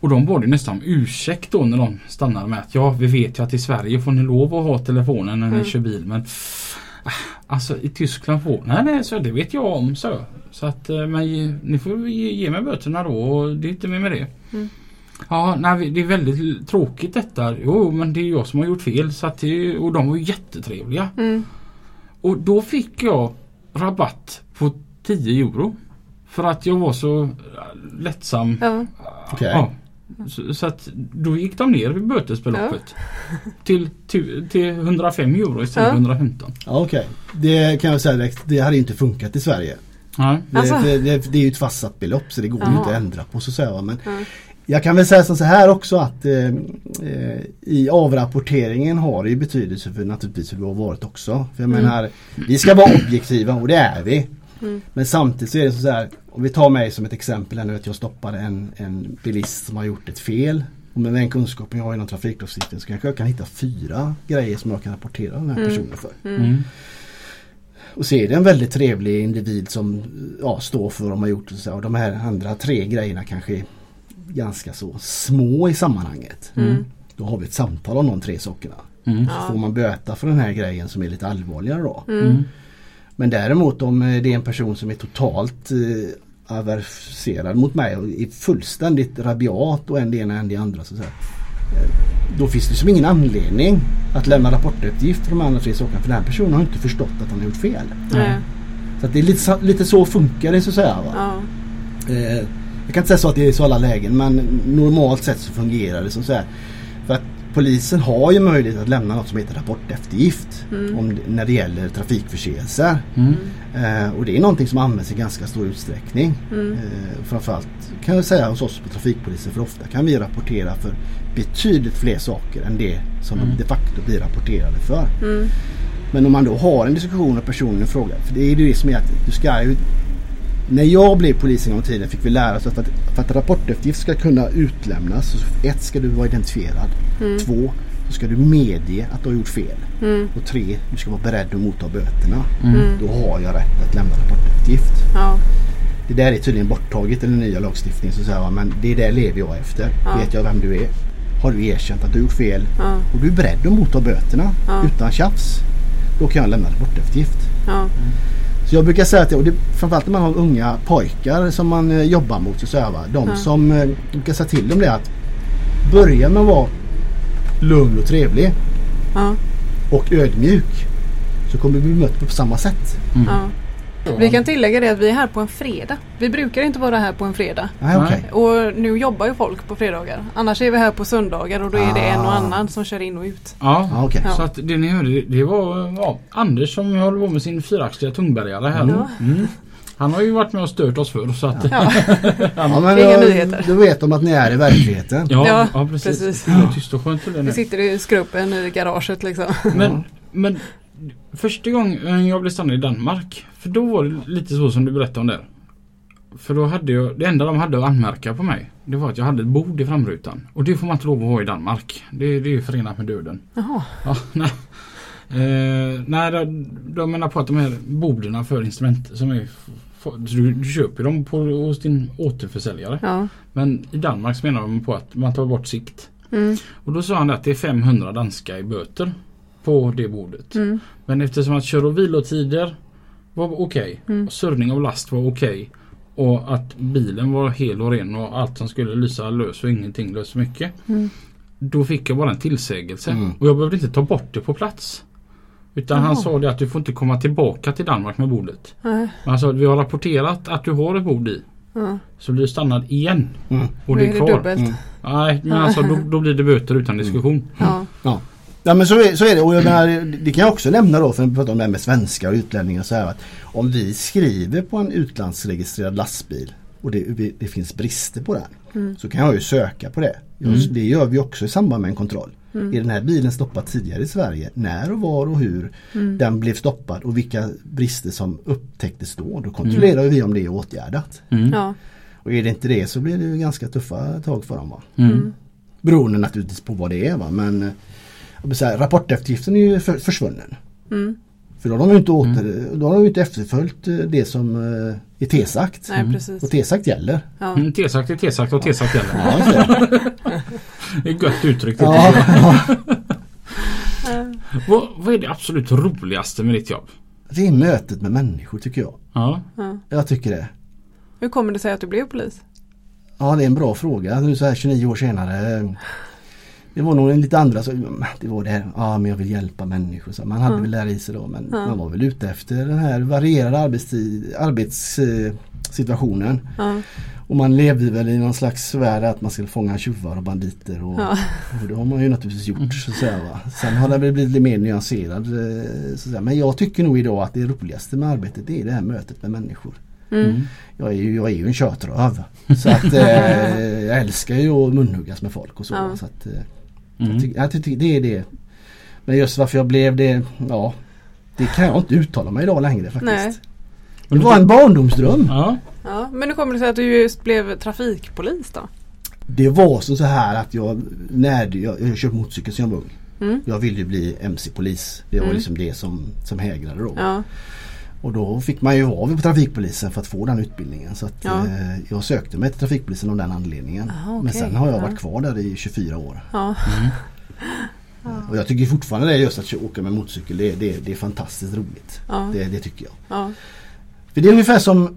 Och de bad ju nästan om ursäkt då när de stannade med att ja vi vet ju att i Sverige får ni lov att ha telefonen när ni Mm. kör bil men ah, Alltså i Tyskland får Nej nej så det vet jag om så. Så att eh, men ni får ge, ge mig böterna då och det är inte mer med det. Mm. Ja nej det är väldigt tråkigt detta. Jo men det är jag som har gjort fel så att det, och de var jättetrevliga. Mm. Och då fick jag rabatt på 10 euro. För att jag var så eh, lättsam. Ja. Okej. Ja. Så, så att då gick de ner i bötesbeloppet. Till, till, till 105 euro istället för Ja. 115. Ja, Okej, det kan jag säga direkt. Det hade inte funkat i Sverige. Det, Alltså. det, det, det är ju ett fastsatt belopp så det går ju Jaha. inte att ändra på så att säga. Men Ja. Jag kan väl säga så här också att eh, eh, i avrapporteringen har det ju betydelse för naturligtvis hur det har varit också. För jag Mm. menar, vi ska vara objektiva och det är vi. Mm. Men samtidigt så är det så här, om vi tar mig som ett exempel här nu att jag stoppade en, en bilist som har gjort ett fel. Och med den kunskapen jag har inom trafiklagstiftningen så kanske jag kan hitta fyra grejer som jag kan rapportera den här Mm. personen för. Mm. Och så är det en väldigt trevlig individ som ja, står för vad de har gjort. Och, så, och de här andra tre grejerna kanske är ganska så små i sammanhanget. Mm. Då har vi ett samtal om de tre sakerna. Mm. Så får man böta för den här grejen som är lite allvarligare då. Mm. Men däremot om eh, det är en person som är totalt eh, averserad mot mig och är fullständigt rabiat och en det ena en det andra. Så säga. Eh, Då finns det som ingen anledning att lämna rapportuppgift för de andra tre sakerna. För den här personen har inte förstått att han har gjort fel. Så att det är lite, så- lite så funkar det så att säga. Va? Ja. Eh, jag kan inte säga så att det är så i alla lägen men normalt sett så fungerar det som så här. För att polisen har ju möjlighet att lämna något som heter rapporteftergift Mm. om, när det gäller trafikförseelser. Mm. Eh, och det är någonting som används i ganska stor utsträckning. Mm. Eh, framförallt kan jag säga hos oss på trafikpolisen för ofta kan vi rapportera för betydligt fler saker än det som Mm. de de facto blir rapporterade för. Mm. Men om man då har en diskussion med personen i fråga. För det är ju det som är att du ska ju när jag blev polis en gång i tiden fick vi lära oss att för att, för att rapportuppgift ska kunna utlämnas. Så ett ska du vara identifierad. Mm. Två så ska du medge att du har gjort fel. Mm. Och tre du ska vara beredd att motta böterna. Mm. Då har jag rätt att lämna rapportuppgift. Ja. Det där är tydligen borttaget i den nya lagstiftningen. Så va, men det där lever jag efter. Ja. Vet jag vem du är. Har du erkänt att du gjort fel Ja. och du är beredd att motta böterna Ja. utan tjafs. Då kan jag lämna rapportuppgift. Ja. Så jag brukar säga att, och det, framförallt när man har unga pojkar som man eh, jobbar mot. Så här, va, de Ja. som eh, brukar säga till dem det att börja med att vara lugn och trevlig Ja. och ödmjuk. Så kommer du bli mött på samma sätt. Mm. Ja. Vi kan tillägga det att vi är här på en fredag. Vi brukar inte vara här på en fredag. Nej, okej. Och nu jobbar ju folk på fredagar. Annars är vi här på söndagar och då är det en och Ah. annan som kör in och ut. Ja. Ja, okej. Ja. Så att det ni hörde det- var ja, Anders som håller på med sin fyraxliga tungbärgare här. Ja. Mm. Han har ju varit med och stört oss förr så att Ja. Ja, men Inga då, nyheter. då vet de att ni är i verkligheten. Ja, Ja, ja, precis. precis. Det är tyst och skönt Vi sitter i skruppen i garaget liksom. Men, men första gången jag blev stannad i Danmark. För då var det lite så som du berättade om där. För då hade jag, det enda de hade att anmärka på mig. Det var att jag hade ett bord i framrutan. Och det får man inte lov att ha i Danmark. Det, det är ju förenat med döden. Jaha. Ja, nej. Eh, nej, de, de menar på att de här borden för instrument som är du, du köper dem på, hos din återförsäljare. Ja. Men i Danmark så menar de på att man tar bort sikt. Mm. Och då sa han att det är 500 danska i böter på det bordet. Mm. Men eftersom att kör och vilotider var okej. Mm. och Surrning av last var okej. Och att bilen var hel och ren och allt som skulle lysa lös och ingenting lös mycket. Mm. Då fick jag bara en tillsägelse. Mm. Och jag behövde inte ta bort det på plats. Utan han Jaha. sa det att du får inte komma tillbaka till Danmark med bordet. Men han sa att vi har rapporterat att du har ett bord i. Ja. Så blir du stannad igen. Mm. Och Då det är är det kvar. dubbelt. Mm. Nej men alltså då, då blir det böter utan diskussion. Ja. Ja. Ja men så är, så är det och jag menar, det kan jag också nämna då för att prata om det här med svenskar och utlänningar så här att om vi skriver på en utlandsregistrerad lastbil och det, det finns brister på den Mm. så kan jag ju söka på det. Mm. Det gör vi också i samband med en kontroll. Mm. Är den här bilen stoppad tidigare i Sverige? När och var och hur Mm. den blev stoppad och vilka brister som upptäcktes då? Då kontrollerar vi om det är åtgärdat. Mm. Ja. Och är det inte det så blir det ganska tuffa tag för dem. Va? Mm. Beroende naturligtvis på vad det är. Va? Men säga, rapporteftergiften är ju för, försvunnen. Mm. För då har de ju inte, åter, då har de ju inte efterföljt eh, det som eh, är T-sagt. Nej precis. Och T-sagt gäller. Ja. Mm, T-sagt är T-sagt och T-sagt gäller. Ja, det. Är gött uttryckt. ja, ja. Vad, vad är det absolut roligaste med ditt jobb? Det är mötet med människor tycker jag. Ja. Ja. Jag tycker det. Hur kommer det sig att du blev polis? Ja det är en bra fråga nu så här 29 år senare. Det var nog en lite andra så, Det var det här, ja men jag vill hjälpa människor. Så man hade Ja. väl lära i sig då men Ja. man var väl ute efter den här varierade arbetstid, arbetssituationen. Ja. Och man levde väl i någon slags värld att man skulle fånga tjuvar och banditer och, och det har man ju naturligtvis gjort. Så att säga, va? Sen har det väl blivit lite mer nyanserad. eh, Så att säga. Men jag tycker nog idag att det roligaste med arbetet det är det här mötet med människor. Mm. Jag är ju, jag är ju en tjötröv. Så att eh, jag älskar ju att munhuggas med folk och så. Ja. så att, eh, Mm. jag, tycker, jag tycker det är det. Men just varför jag blev det, ja. Det kan jag inte uttala mig idag längre faktiskt. Nej. Det var en barndomsdröm. Ja. Ja. Men hur kommer det sig att du just blev trafikpolis då? Det var så här att jag, när jag, jag köpte motorcykel sedan jag var ung. Mm. Jag ville ju bli MC-polis. Det var Mm. liksom det som, som hägrade då. Ja. Och då fick man ju vara på trafikpolisen för att få den utbildningen. Så att, Ja. eh, jag sökte mig till trafikpolisen av den anledningen. Aha, Men okej. sen har jag Ja. varit kvar där i 24 år. Ja. Och jag tycker fortfarande det är just att åka med motorcykel. Det, det, det är fantastiskt roligt. Det, det tycker jag. Ja. För det är ungefär som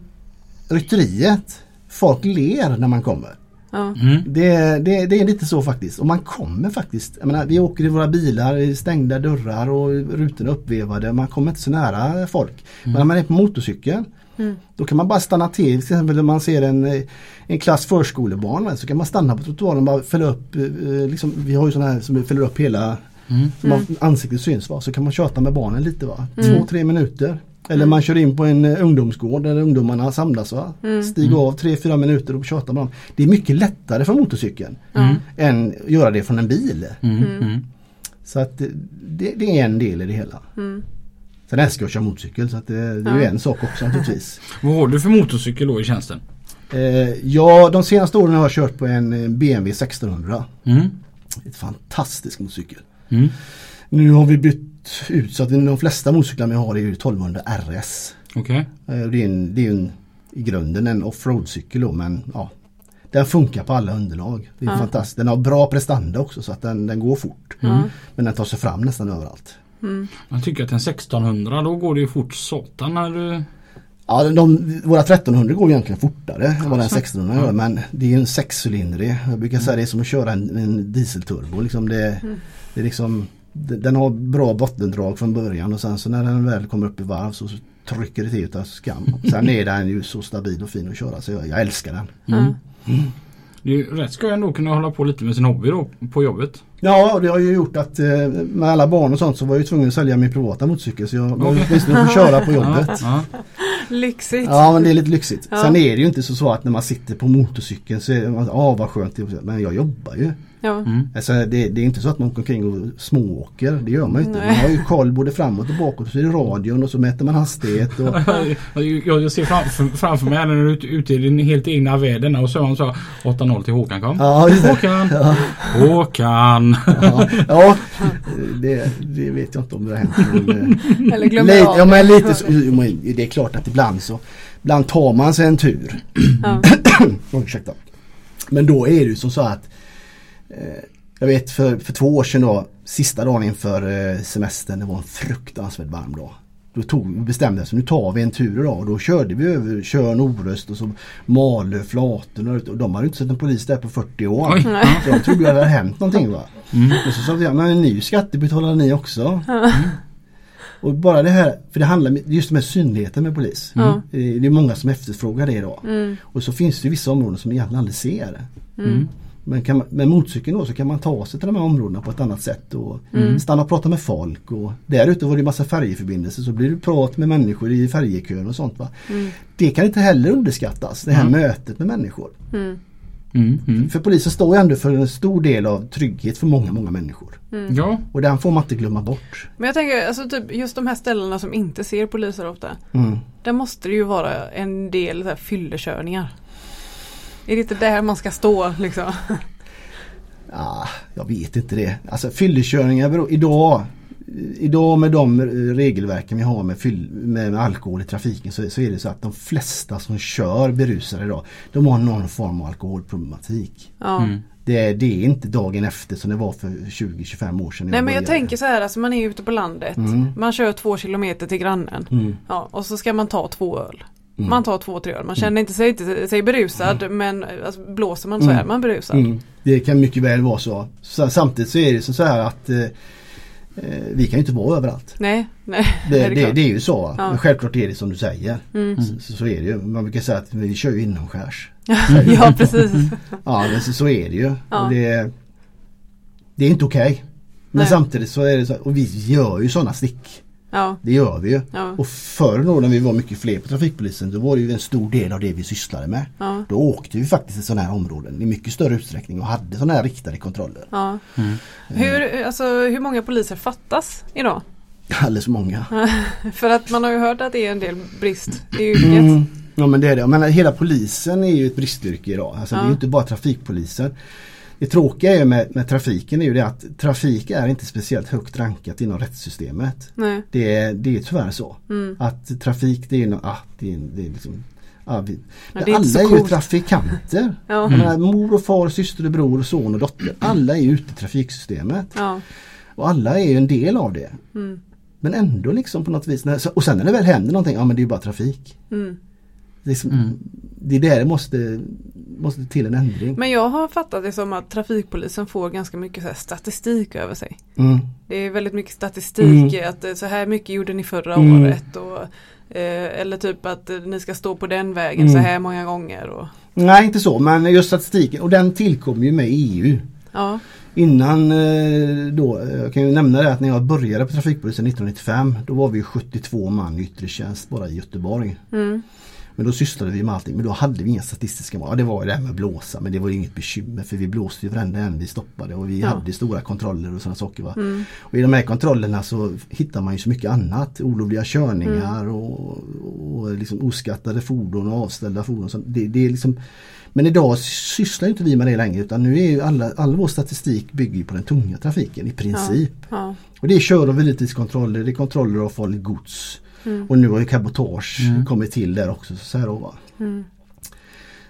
rytteriet. Folk ler när man kommer. Mm. Det, det, det är lite så faktiskt. Och man kommer faktiskt. Jag menar, vi åker i våra bilar i stängda dörrar och rutorna uppvevade. Man kommer inte så nära folk. Men när man är på motorcykeln Mm. då kan man bara stanna till. Till exempel när man ser en, en klass förskolebarn så kan man stanna på trottoaren och bara fälla upp. eh, Liksom, vi har ju sådana här som fäller upp hela Mm. som har ansiktet syns va. Så kan man köta med barnen lite va. Mm. Två, tre minuter. Eller man kör in på en eh, ungdomsgård där ungdomarna samlas va. Mm. Stiger av tre, fyra minuter och tjatar med dem. Det är mycket lättare för motorcykeln Ja. än att göra det från en bil. Mm. Mm. Så att eh, det, det är en del i det hela. Mm. Sen älskar jag att köra motorcykel så att det, det är Ja. en sak också naturligtvis. Vad har du för motorcykel då i tjänsten? Eh, ja, de senaste åren har jag kört på en eh, BMW 1600. Mm. Ett fantastisk motorcykel. Mm. Nu har vi bytt ut så att de flesta motorcyklar vi har är ju 1200 RS. Okej. Eh, Det är, en, det är ju en, i grunden en offroad-cykel då men ja. Den funkar på alla underlag. Det är Ja. fantastiskt. Den har bra prestanda också så att den, den går fort. Ja. Men den tar sig fram nästan överallt. Mm. Jag tycker att en 1600 då går det ju fort satan när du... Ja, de, våra 1300 går egentligen fortare än vad den Alltså. 1600 gör men det är en sexcylindrig. Jag brukar säga det är som att köra en, en dieselturbo. Liksom det, det är liksom, det- den har bra bottendrag från början och sen så när den väl kommer upp i varv så trycker det till utav skam. Sen är den ju så stabil och fin att köra så jag, jag älskar den. Mm. Det är rätt ska jag ändå kunna hålla på lite med sin hobby då på jobbet. Ja, och det har ju gjort att eh, med alla barn och sånt så var jag ju tvungen att sälja min privata motorcykel så jag var Okej. åtminstone får köra på jobbet. Ja, Lyxigt. Ja men det är lite lyxigt. Ja. Sen är det ju inte så, så att när man sitter på motorcykeln så är det, ah vad skönt. det är." Men jag jobbar ju. Ja. Mm. Alltså det, det är inte så att man åker omkring och smååker. Det gör man ju inte. Nej. Man har ju koll både framåt och bakåt. Så är det radion och så mäter man hastighet. Och, Jag, jag ser framför, framför mig när du är ute, ute i din helt egna världen och så sa 8-0 till Håkan kom. ja. Håkan! Ja, Håkan! ja, ja det, det vet jag inte om det har hänt. Men, eh, Eller glömmer lite, av. ja, men lite så, det är klart att ibland så Ibland tar man sig en tur. Ja. Ursäkta. Men då är det ju som så att Jag vet för, för två år sedan då Sista dagen inför eh, semestern Det var en fruktansvärt varm dag. Då tog, bestämde jag så nu tar vi en tur idag och då körde vi över Tjörn, Orust och så Malö, Flatön och, de hade inte sett en polis där på 40 år. Oj. Så de trodde att det hade hänt någonting va. Mm. Och så sa vi, men ni är ju skattebetalare ni också. Mm. Och bara det här, för det handlar om- just med synligheten med polis. Ja. Eh, Det är många som efterfrågar det idag. Mm. Och så finns det vissa områden som egentligen aldrig ser det. Mm. Men kan man, med motorcykeln då så kan man ta sig till de här områdena på ett annat sätt och Mm. stanna och prata med folk. Och där ute var det massa färjeförbindelser så blir det prat med människor i färjekön och sånt. Va? Mm. Det kan inte heller underskattas, det här Mm. mötet med människor. Mm. Mm. Mm. För polisen står ju ändå för en stor del av trygghet för många, många människor. Mm. Ja. Och den får man inte glömma bort. Men jag tänker alltså typ just de här ställena som inte ser poliser ofta. Mm. Där måste det ju vara en del så här, fyllekörningar. Är det inte där man ska stå liksom? Ja, jag vet inte det. Alltså fyllekörningar beror, idag Idag med de regelverken vi har med, fyll, med, med alkohol i trafiken så, så, är det så att de flesta som kör berusade idag De har någon form av alkoholproblematik. Ja. Mm. Det, det är inte dagen efter som det var för 20-25 år sedan. Nej men jag tänker så här, alltså man är ute på landet. Mm. Man kör två kilometer till grannen. Mm. Ja, och så ska man ta två öl. Mm. Man tar två, tre öl. Man känner inte sig, inte sig berusad men alltså, blåser man så Mm. är man berusad. Mm. Det kan mycket väl vara så. så samtidigt så är det så här att eh, eh, vi kan ju inte vara överallt. Nej, nej. Det, är det, det är ju så. Ja. Men självklart är det som du säger. Mm. Så, så är det ju. Man brukar säga att vi kör ju inomskärs. ja precis. Ja men så, så är det ju. Ja. Det, det är inte okej. Men Nej. samtidigt så är det så och vi gör ju sådana stick. Ja, Det gör vi ju. ja, Och förr då när vi var mycket fler på trafikpolisen då var det ju en stor del av det vi sysslade med. ja, Då åkte vi faktiskt i sådana här områden i mycket större utsträckning och hade sådana här riktade kontroller. ja. Mm. Hur, alltså, hur många poliser fattas idag? Alldeles för många. För att man har ju hört att det är en del brist i yrket. Mm. Ja men det är det. Men hela polisen är ju ett bristyrke idag. Alltså det är inte bara trafikpolisen. Det tråkiga är ju med, med trafiken är ju det att trafik är inte speciellt högt rankat inom rättssystemet. Nej. Det är, det är tyvärr så. Mm. Att trafik det är ju ah, det är, det är liksom ah, vi, Ja, det är alla är ju coolt. trafikanter. Ja. Menar, mor och far, syster och bror och son och dotter. Alla är ute i trafiksystemet. Ja. Och alla är ju en del av det. Mm. Men ändå liksom på något vis. När, och sen när det väl händer någonting, ja men det är ju bara trafik. Mm. Det är, som, Mm. det det måste, måste till en ändring. Men jag har fattat det som att trafikpolisen får ganska mycket här statistik över sig. Mm. Det är väldigt mycket statistik Mm. att eh, så här mycket gjorde ni förra Mm. året. Och, eh, eller typ att eh, ni ska stå på den vägen Mm. så här många gånger. Och, Nej inte så men just statistiken och den tillkom ju med EU. ja. Innan eh, då, jag kan ju nämna det att när jag började på trafikpolisen 1995 då var vi 72 man i yttre tjänst bara i Göteborg. Mm. Men då sysslade vi med allting men då hade vi inga statistiska mål. Ja, det var det här med att blåsa men det var inget bekymmer för vi blåste ju varenda en vi stoppade och vi Ja. hade stora kontroller och sådana saker. Va? Mm. Och i de här kontrollerna så hittar man ju så mycket annat. Olovliga körningar Mm. och, och liksom oskattade fordon och avställda fordon. Så det, det är liksom, men idag sysslar inte vi med det längre utan nu är ju alla, all vår statistik bygger på den tunga trafiken i princip. Ja. Och det är kör och vilotidskontroller, det är kontroller av farligt gods. Mm. Och nu har ju cabotage Mm. kommit till där också. Så här då, va? Mm.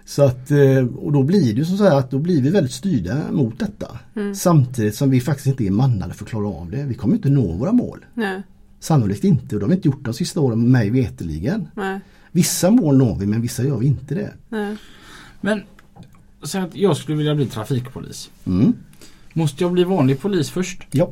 Så att, eh, och då blir det ju så här att då blir vi väldigt styrda mot detta. Mm. Samtidigt som vi faktiskt inte är mannade för att klara av det. Vi kommer inte nå våra mål. Nej. Sannolikt inte och det har vi inte gjort de sista åren mig veteligen. Nej. Vissa mål når vi men vissa gör vi inte det. Nej. Men säg att jag skulle vilja bli trafikpolis. Mm. Måste jag bli vanlig polis först? Ja.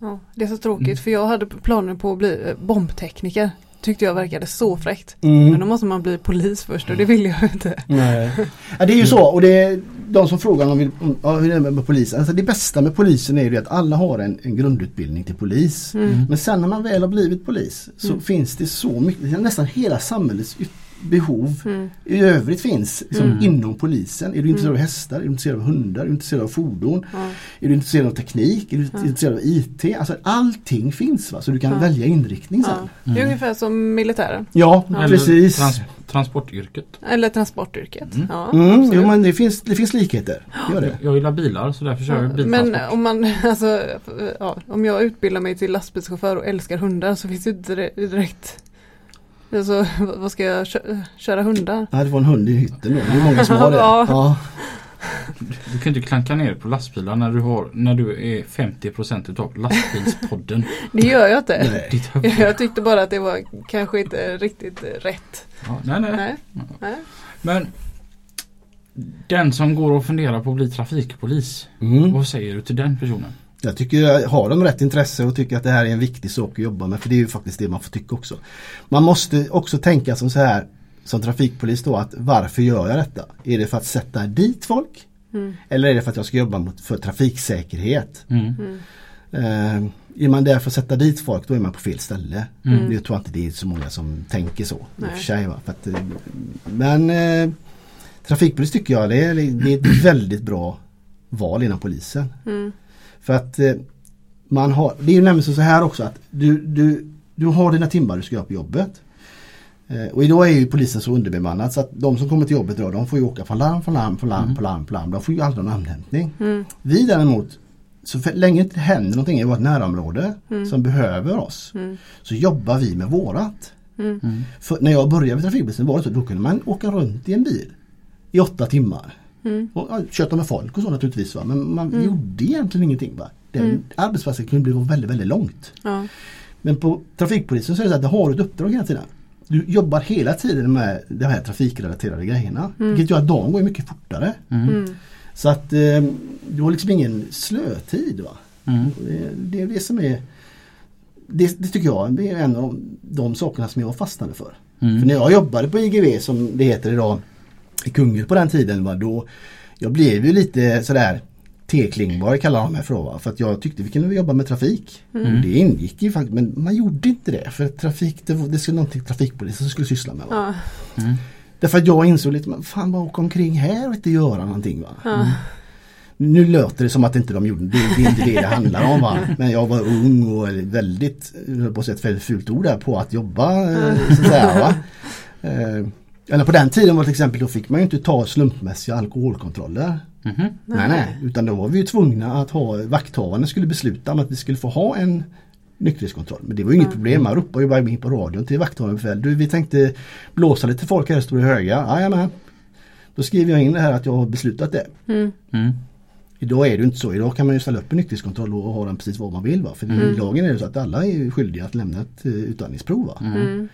Ja, det är så tråkigt för jag hade planer på att bli eh, bombtekniker. Tyckte jag verkade så fräckt. Mm. Men då måste man bli polis först och det vill jag inte. Nej. Ja, det är ju så och det är de som frågar om, om hur är det med polisen. Alltså det bästa med polisen är ju att alla har en, en grundutbildning till polis. Mm. Men sen när man väl har blivit polis så Mm. finns det så mycket, nästan hela samhällets ut- behov Mm. i övrigt finns liksom, Mm. inom polisen. Är du intresserad av hästar? Är du intresserad av hundar? Är du intresserad av fordon? Ja. Är du intresserad av teknik? Är du Ja. intresserad av IT? Alltså allting finns va? så du kan Ja. välja inriktning sen. Det är ungefär som militären. Ja, precis. Trans transportyrket. Eller transportyrket. Mm. Ja, Mm, jo, men det finns, det finns likheter. Gör det. Jag gillar bilar så därför kör jag Ja, biltransport. Men om man, alltså, ja, om jag utbildar mig till lastbilschaufför och älskar hundar så finns det inte dire- direkt Alltså vad ska jag kö- köra hundar? Ja, det var en hund i hytten då. Det är många som har det. Ja. Ja. Du kan inte klanka ner på lastbilar när du, har, när du är 50% utav lastbilspodden. Det gör jag inte. Nej. Jag tyckte bara att det var kanske inte riktigt rätt. Ja, nej, nej. Nej. Nej. Men den som går och funderar på att bli trafikpolis. Mm. Vad säger du till den personen? Jag tycker, har de rätt intresse och tycker att det här är en viktig sak att jobba med, för det är ju faktiskt det man får tycka också. Man måste också tänka som så här, som trafikpolis då, att varför gör jag detta? Är det för att sätta dit folk? Mm. Eller är det för att jag ska jobba mot, för trafiksäkerhet? Mm. Mm. Eh, är man där för att sätta dit folk då är man på fel ställe. Mm. Jag tror inte det är så många som tänker så. för sig, va? För att, eh, men eh, trafikpolis tycker jag det är, det är ett väldigt bra val inom polisen. Mm. För att eh, man har, det är ju nämligen så här också att du, du, du har dina timmar du ska göra på jobbet. Eh, Och idag är ju polisen så underbemannad så att de som kommer till jobbet idag de får ju åka från larm, från larm, från larm, på larm, på larm. De får ju aldrig någon namnhämtning. Mm. Vi däremot, så för länge det händer någonting i vårt närområde som behöver oss Mm. så jobbar vi med vårat. Mm. Mm. För när jag började vid trafikpolisen var det så då kunde man åka runt i en bil i åtta timmar. Mm. Och ja, köta med folk och så naturligtvis va? men man gjorde egentligen ingenting. Va? Den arbetsplatsen kunde bli väldigt, väldigt långt. Ja. Men på trafikpolisen så är det så att du har ett uppdrag hela tiden. Du jobbar hela tiden med de här trafikrelaterade grejerna. Vilket gör att dagen går mycket fortare. Mm. Så att eh, du har liksom ingen slötid. Va? Mm. Det, det är det som är det, det tycker jag det är en av de, de sakerna som jag fastnade för. Mm. För när jag jobbade på IGV som det heter idag i Kungälv på den tiden va, då jag blev ju lite sådär T-klingbar kallar de mig för då, för att jag tyckte vi kunde jobba med trafik. Och det ingick ju faktiskt men man gjorde inte det för trafik det, var, det skulle någonting trafikpolisen som skulle syssla med. Va? Ja. Därför att jag insåg lite, men fan bara åka omkring här och inte göra någonting. Va? Ja. Nu låter det som att inte de gjorde det. Det är inte det det handlar om. Va? Men jag var ung och väldigt, på ett väldigt fult ord där, på att jobba. eh, Så att säga, va? Eller på den tiden var till exempel, då fick man ju inte ta slumpmässiga alkoholkontroller. Mhm. Nej, nej. Utan då var vi ju tvungna att ha, vakthavarna skulle besluta om att vi skulle få ha en nykterhetskontroll. Men det var ju inget problem, man ropade ju bara in på radion till vakthavaren befäl. Du vi tänkte blåsa lite folk här, står i höga. Jajamän. Då skriver jag in det här att jag har beslutat det. Mm. Mm. Idag är det ju inte så. Idag kan man ju ställa upp en nykterhetskontroll och ha den precis vad man vill. Va? För i lagen är det så att alla är skyldiga att lämna ett eh, utandningsprov. Va? Mm.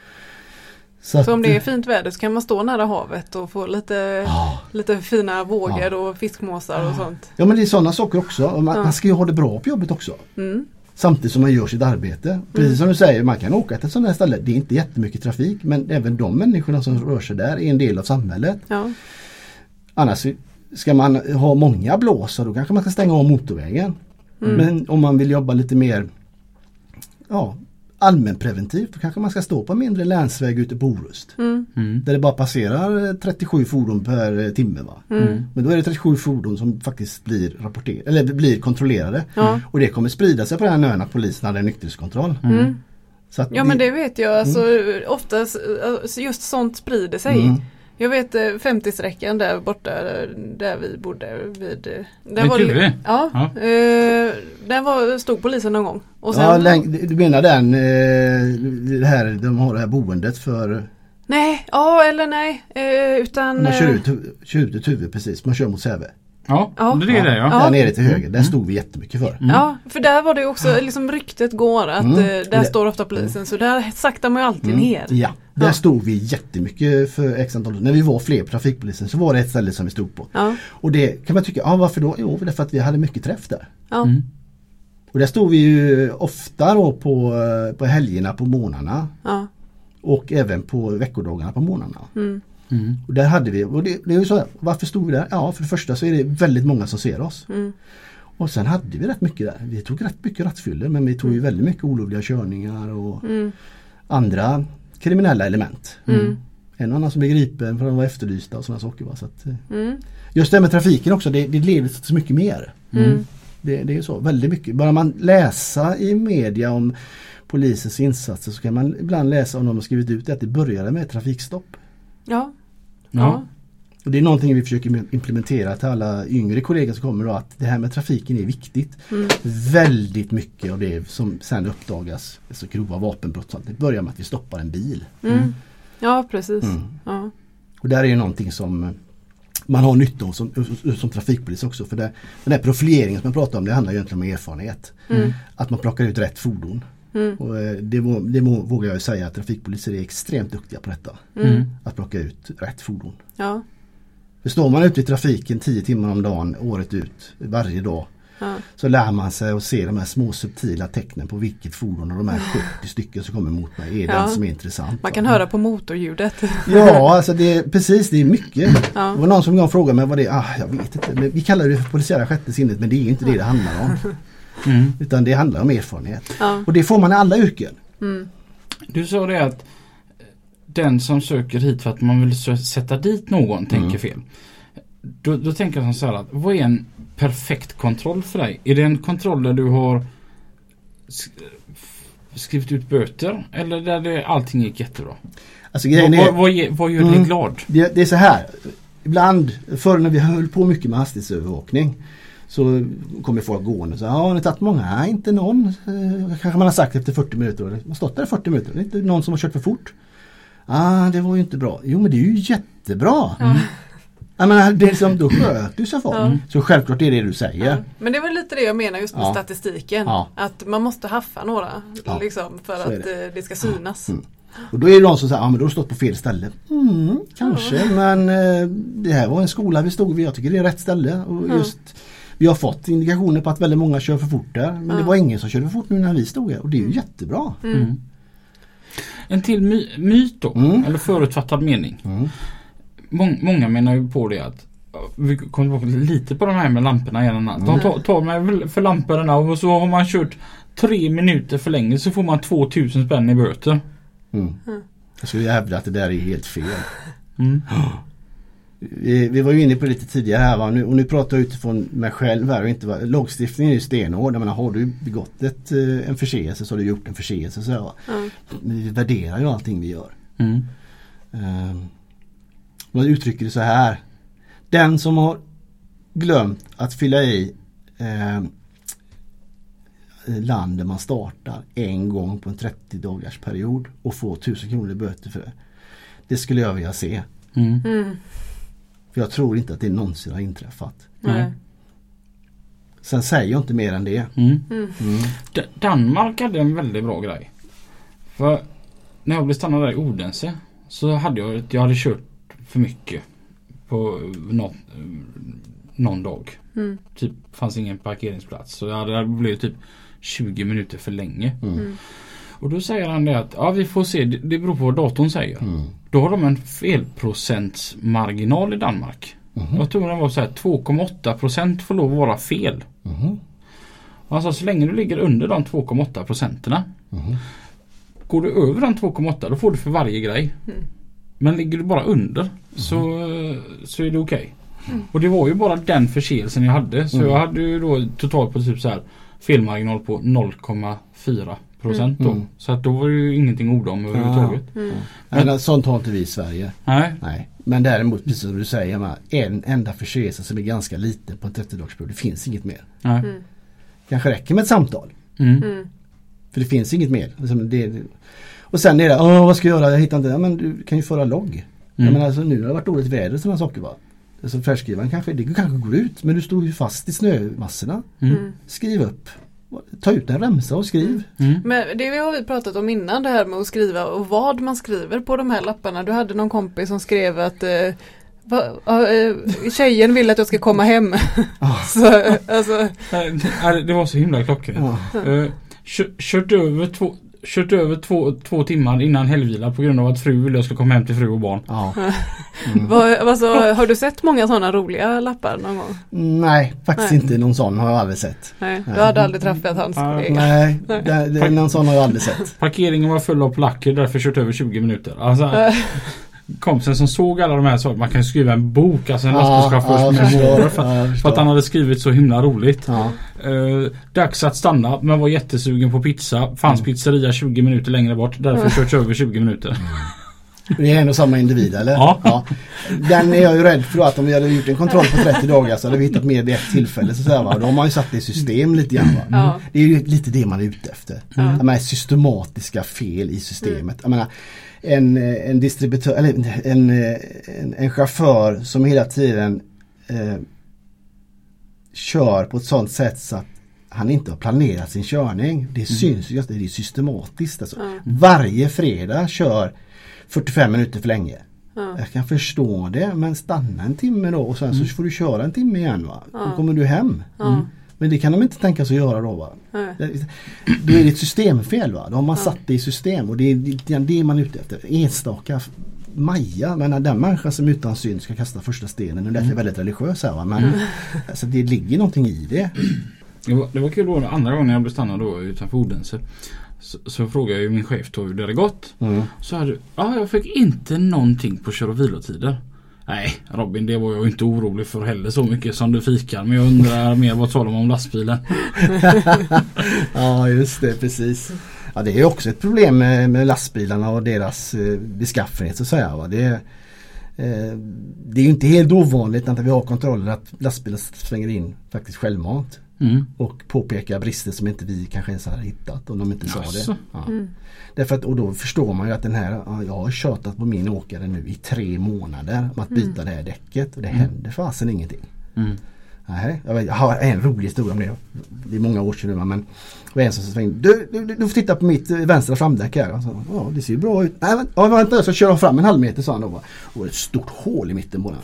Så, Så om det är fint väder så kan man stå nära havet och få lite, Ja. lite fina vågor och fiskmåsar och sånt. Ja men det är sådana saker också. Man, Ja. man ska ju ha det bra på jobbet också. Mm. Samtidigt som man gör sitt arbete. Precis som du säger, man kan åka till ett sådant här ställe. Det är inte jättemycket trafik men även de människorna som rör sig där är en del av samhället. Ja. Annars ska man ha många blåsar då kanske man ska stänga av motorvägen. Mm. Men om man vill jobba lite mer ja, allmänpreventivt då kanske man ska stå på en mindre länsväg ute på Orust. Mm. Mm. Där det bara passerar eh, 37 fordon per eh, timme. Va? Mm. Men då är det 37 fordon som faktiskt blir, rapporter- eller blir kontrollerade. Ja. Och det kommer sprida sig på den här ön att polisen hade en nykterhetskontroll. Mm. Så att Ja men det vet jag. Alltså, Oftast alltså, just sånt sprider sig. Jag vet eh, 50-sträckan där borta där- där vi bodde. Vid, eh, där Vid var det- Tuve? Ja, Ja. eh, där var, stod polisen någon gång. Och sen, Ja, läng- du menar den, eh, det här, de har det här boendet för Nej, ja eller nej. Eh, utan... man kör eh, ut, kör ut ett huvud precis, man kör mot Säve. Ja, Ja. det är det ja. Där nere till höger, där stod vi jättemycket för. Ja, för där var det också, liksom ryktet går att Mm. eh, där Det- står ofta polisen. Så där saktar man ju alltid Mm. ner. Ja, där Ja. stod vi jättemycket för x antal. När vi var fler på trafikpolisen så var det ett ställe som vi stod på. Ja, Och det kan man tycka, ja varför då? Jo, därför att vi hade mycket träff där. ja. Mm. Och där stod vi ju ofta då på, eh, på helgerna på månaderna ja. och även på veckodagarna på månaderna. Mm. Mm. Och där hade vi, och det, det är ju så varför stod vi där? Ja, för det första så är det väldigt många som ser oss. Mm. Och sen hade vi rätt mycket där. Vi tog rätt mycket rattfyllor men vi tog ju väldigt mycket olovliga körningar och Mm. andra kriminella element. Mm. En och annan som blev gripen för att de var efterlysta och sådana saker. Va? Så att, eh, Mm. just det här med trafiken också, det, det leder till så mycket mer. Mm. Det, det är så, väldigt mycket. Bara man läsa i media om polisens insatser så kan man ibland läsa om de har skrivit ut det att det började med trafikstopp. Ja. Ja. Det är någonting vi försöker implementera till alla yngre kollegor som kommer då att det här med trafiken är viktigt. Mm. Väldigt mycket av det som sen uppdagas, alltså grova vapenbrott, det börjar med att vi stoppar en bil. Mm. Ja, precis. Mm. Ja. Och där är ju någonting som man har nytta av som, som trafikpolis också. För det, den här profileringen som jag pratar om det handlar ju egentligen om erfarenhet. Mm. Att man plockar ut rätt fordon. Mm. Och eh, det, det vågar jag säga att trafikpoliser är extremt duktiga på detta. Mm. Att plocka ut rätt fordon. Ja. För står man ute i trafiken 10 timmar om dagen året ut, varje dag. Ja. Så lär man sig att se de här små subtila tecknen på vilket fordon av de här 70 stycken som kommer mot mig är Ja. den som är intressant. Man kan höra på motorljudet. Ja, alltså det är precis, det är mycket. Ja. Det var någon som gång frågade mig vad det är. Ah, jag vet inte. Men vi kallar det för polisiära sjätte sinnet men det är inte det det handlar om. Mm. Utan det handlar om erfarenhet. Ja. Och det får man i alla yrken. Mm. Du sa det att den som söker hit för att man vill sätta dit någon tänker fel. Då, då tänker jag som så här att vad är en perfekt kontroll för dig? Är det en kontroll där du har skrivit ut böter eller där det, allting gick jättebra? Alltså Vad, grejen vad, är, vad, ge- vad gör dig Mm. glad? det, det är så här. Ibland, förr när vi höll på mycket med hastighetsövervakning så kommer folk gående och säger, ja har ni tagit många? Nej inte någon. Eh, kanske man har sagt efter 40 minuter. Man har stått där i 40 minuter. Det är inte någon som har kört för fort. Ah, det var ju inte bra. Jo men det är ju jättebra. Jag menar, det är som, då sköter sig folk. Ja. Så självklart är det det du säger. Ja. Men det var lite det jag menar just med Ja. statistiken. Ja. Att man måste haffa några liksom, för att det. det ska synas. Mm. Och då är det de som säger, ja men då har du stått på fel ställe. Mm, kanske men eh, det här var en skola vi stod vid. Jag tycker det är rätt ställe. Och just, vi har fått indikationer på att väldigt många kör för fort där. Men det Ja. var ingen som körde för fort nu när vi stod här. Och det är ju jättebra. Mm. Mm. En till my, myt då, Mm. eller förutfattad mening. Mm. Mång, många menar ju på det att vi kommer tillbaka lite på de här med lamporna igen. De Mm. tar, tar mig för lamporna och så har man kört tre minuter för länge så får man 2000 spänn i böter. Mm. Mm. Jag skulle hävda att det där är helt fel. Mm. Vi, vi var ju inne på det lite tidigare här va? Nu, och nu pratar jag utifrån mig själv här och inte lagstiftningen är ju stenhård. Jag menar, har du begått ett, eh, en förseelse så har du gjort en förseelse. Så här. Men vi värderar ju allting vi gör. Mm. Um, man uttrycker det så här. Den som har glömt att fylla i ehm, land där man startar en gång på en 30 dagars period och får 1000 kronor i böter för det. Det skulle jag vilja se. Mm. Mm. För jag tror inte att det någonsin har inträffat. Nej. Sen säger jag inte mer än det. Mm. Mm. Mm. Danmark hade en väldigt bra grej. För när jag blev stannad där i Odense så hade jag jag hade kört för mycket på någon, någon dag. Mm. Typ fanns ingen parkeringsplats så jag hade blivit typ 20 minuter för länge. Mm. Mm. Och då säger han det att ja vi får se det beror på vad datorn säger. Mm. Då har de en felprocentsmarginal i Danmark. Mhm. Jag tror den var så här 2,8 procent får lov att vara fel. Mhm. Han sa så länge du ligger under de 2,8 procenterna Mhm. Går du över de 2,8 då får du för varje grej. Mm. Men ligger du bara under så, så är det okej. Och det var ju bara den förseelsen jag hade. Så Mm. jag hade ju då totalt på typ så här felmarginal på 0,4 procent då. Mm. Så att då var det ju ingenting att orda om överhuvudtaget. Mm. Nej, sånt har inte vi i Sverige. Nej. Nej. Men däremot precis som du säger en enda förseelse som är ganska liten på en 30-dagsperiod. Det finns inget mer. Nej. Mm. Kanske räcker med ett samtal. Mm. Mm. För det finns inget mer. Alltså, det, och sen är det, Åh, vad ska jag göra? Jag hittar inte. Ja, men du kan ju föra logg. Mm. menar, alltså, nu har det varit dåligt väder och sådana saker va. Alltså färdskrivaren kanske, det kanske går ut men du står ju fast i snömassorna. Mm. Mm. Skriv upp. Ta ut en remsa och skriv. Mm. Men det har vi pratat om innan det här med att skriva och vad man skriver på de här lapparna. Du hade någon kompis som skrev att eh, va, eh, tjejen vill att jag ska komma hem. Ah. Så, alltså, Det var så himla klockrent. Ja. Uh, kört över, två, kört över två, två timmar innan helgvila på grund av att fru ville jag skulle komma hem till fru och barn. Ja. Mm. alltså, har du sett många sådana roliga lappar någon gång? Nej, faktiskt Nej. inte. Någon sån har jag aldrig sett. Nej, Nej. du hade aldrig träffat hans kollega. Nej, Nej. det, det, någon sån har jag aldrig sett. Parkeringen var full av polacker därför kört över 20 minuter. Alltså, Eh, kompisen som såg alla de här sakerna, man kan ju skriva en bok, alltså en Ja, lastbilschaufförs ja, memoarer för, Ja, för att han hade skrivit så himla roligt. Ja. Uh, dags att stanna men var jättesugen på pizza. Fanns Mm. pizzeria 20 minuter längre bort. Därför kört över 20 minuter. Det är ändå samma individ eller? Ja. Den är jag ju rädd för att om vi hade gjort en kontroll på 30 dagar så hade vi hittat mer vid ett tillfälle. Så så här, va? Då har man ju satt det i system lite grann. Va? Ja. Det är ju lite det man är ute efter. Ja. Jag menar, systematiska fel i systemet. Jag menar, en, eh, en distributör eller en, eh, en, en chaufför som hela tiden eh, kör på ett sånt sätt så att han inte har planerat sin körning. Det syns ju att det är systematiskt. Alltså. Ja. Varje fredag kör 45 minuter för länge. Ja. Jag kan förstå det men stanna en timme då och sen så får du köra en timme igen va. Då kommer du hem. Ja. Men det kan de inte tänka sig att göra då va. Nej. Då är det ett systemfel va. Då har man satt det i system och det är det, det man är ute efter. Enstaka Maja, men den människan som utan synd ska kasta första stenen. Nu lät jag väldigt religiös här va. Men alltså, det ligger någonting i det. Det var, det var kul då andra gången jag blev stannad då utanför Odense. Så, så frågade jag ju min chef då hur det hade gått. Mm. Så hade ja jag fick inte någonting på kör och vilotider. Nej Robin det var jag inte orolig för heller så mycket som du fikar. Men jag undrar mer vad talar man om lastbilen? Ja just det, precis. Ja det är också ett problem med, med lastbilarna och deras eh, beskaffenhet så att säga. Va? Det, är, eh, det är ju inte helt ovanligt när vi har kontroller att lastbilar svänger in faktiskt självmant. Mm. Och påpekar brister som inte vi kanske ens hade hittat om de inte sa det. Ja. Mm. Därför att, och då förstår man ju att den här, ja, jag har tjatat på min åkare nu i tre månader om att byta det här däcket och det händer fasen ingenting. Mm. Nej, jag, jag har en rolig historia om det. Det är många år sedan nu men det var en som svängde. Du, du, du, får titta på mitt eh, vänstra framdäck här. Så, ja det ser ju bra ut. Nej, vänta, ja, vänta så kör jag fram en halv meter sa han då. Och ett stort hål i mitten på den.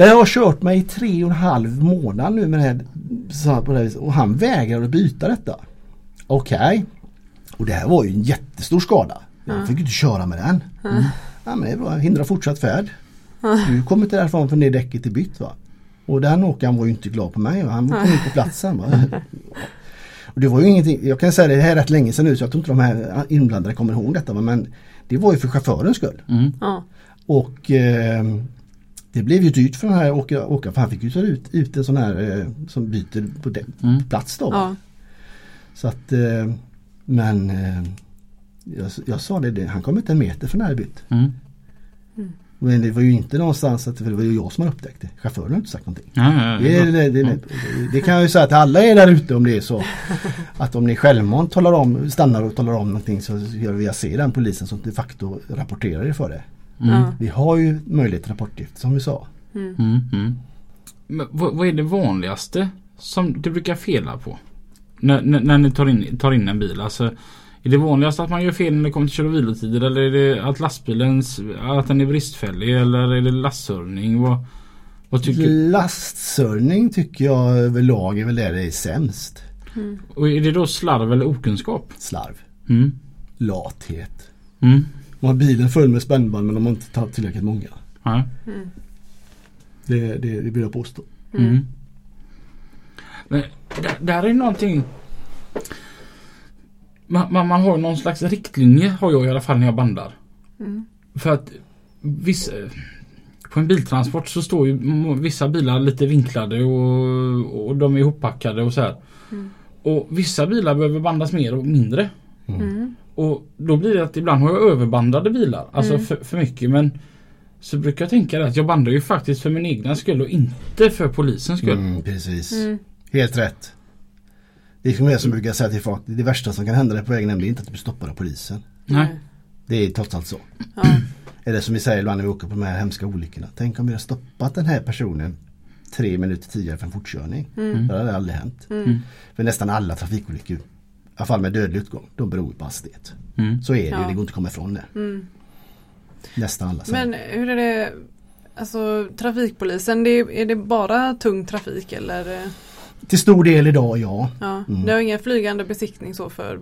Jag har kört mig i tre och en halv månad nu med det här. Så här på det här viset, och han vägrar att byta detta. Okej. Och det här var ju en jättestor skada. Jag fick ju inte köra med den. Ja, men det är bra, hindra fortsatt färd. Du kommer inte därifrån förrän det däcket är bytt va. Och den åkaren var ju inte glad på mig. va. Han kom ut på platsen. Va? Och det var ju ingenting, jag kan säga det här är rätt länge sedan nu så jag tror inte de här inblandade kommer ihåg detta. Men det var ju för chaufförens skull. Mm. Och eh, det blev ju dyrt för den här åka- åkaren för han fick ju ta ut, ut en sån här eh, som byter på den Mm. plats då. Ja. Så att eh, men eh, jag, jag sa det, det, han kom inte en meter för när bytt. Mm. Men det var ju inte någonstans att det var ju jag som har upptäckt det. Chauffören har inte sagt någonting. Ja, ja, ja, Det, det, det, det, det kan jag ju säga till alla er där ute om det är så. Att om ni självmant talar om, stannar och talar om någonting så gör vi se den polisen som de facto rapporterar er för det. Mm. Vi har ju möjlighet till rapportefter som vi sa. Mm. Mm. Mm. Men vad, vad är det vanligaste som du brukar fela på? När, när, när ni tar in, tar in en bil. Alltså, är det vanligast att man gör fel när det kommer till kör och vilotider eller är det att lastbilens att den är bristfällig eller är det lasthörning? Vad, vad tycker Lastsörjning tycker jag överlag är väl där det är sämst. Och är det då slarv eller okunskap? Slarv, Mm. lathet. Mm. Man har bilen full med spännband men de har inte tagit tillräckligt många. Ja. Det, det, det vill jag påstå. Mm. Men där, där är någonting man, man, man har ju någon slags riktlinje har jag i alla fall när jag bandar. Mm. För att vissa, på en biltransport så står ju vissa bilar lite vinklade och, och de är ihoppackade och så här. Mm. Och vissa bilar behöver bandas mer och mindre. Mm. Och då blir det att ibland har jag överbandade bilar. Alltså Mm. för, för mycket men så brukar jag tänka att jag bandar ju faktiskt för min egna skull och inte för polisens skull. Mm, precis. Mm. Helt rätt. Det är som jag som brukar säga till folk. Det värsta som kan hända dig på vägen hem, det är inte att du blir stoppad av polisen. Nej. Det är trots allt så. Ja. Eller som vi säger ibland när vi åker på de här hemska olyckorna. Tänk om vi har stoppat den här personen tre minuter tidigare för en fortkörning. Mm. Det hade aldrig hänt. Mm. För nästan alla trafikolyckor, alla fall med dödlig utgång, de beror på hastighet. Mm. Så är det Ja. det går inte att komma ifrån det. Mm. Nästan alla. Men hur är det Alltså trafikpolisen, det är, det bara tung trafik eller? Till stor del idag ja. Ja, Mm. det har ingen flygande besiktning så för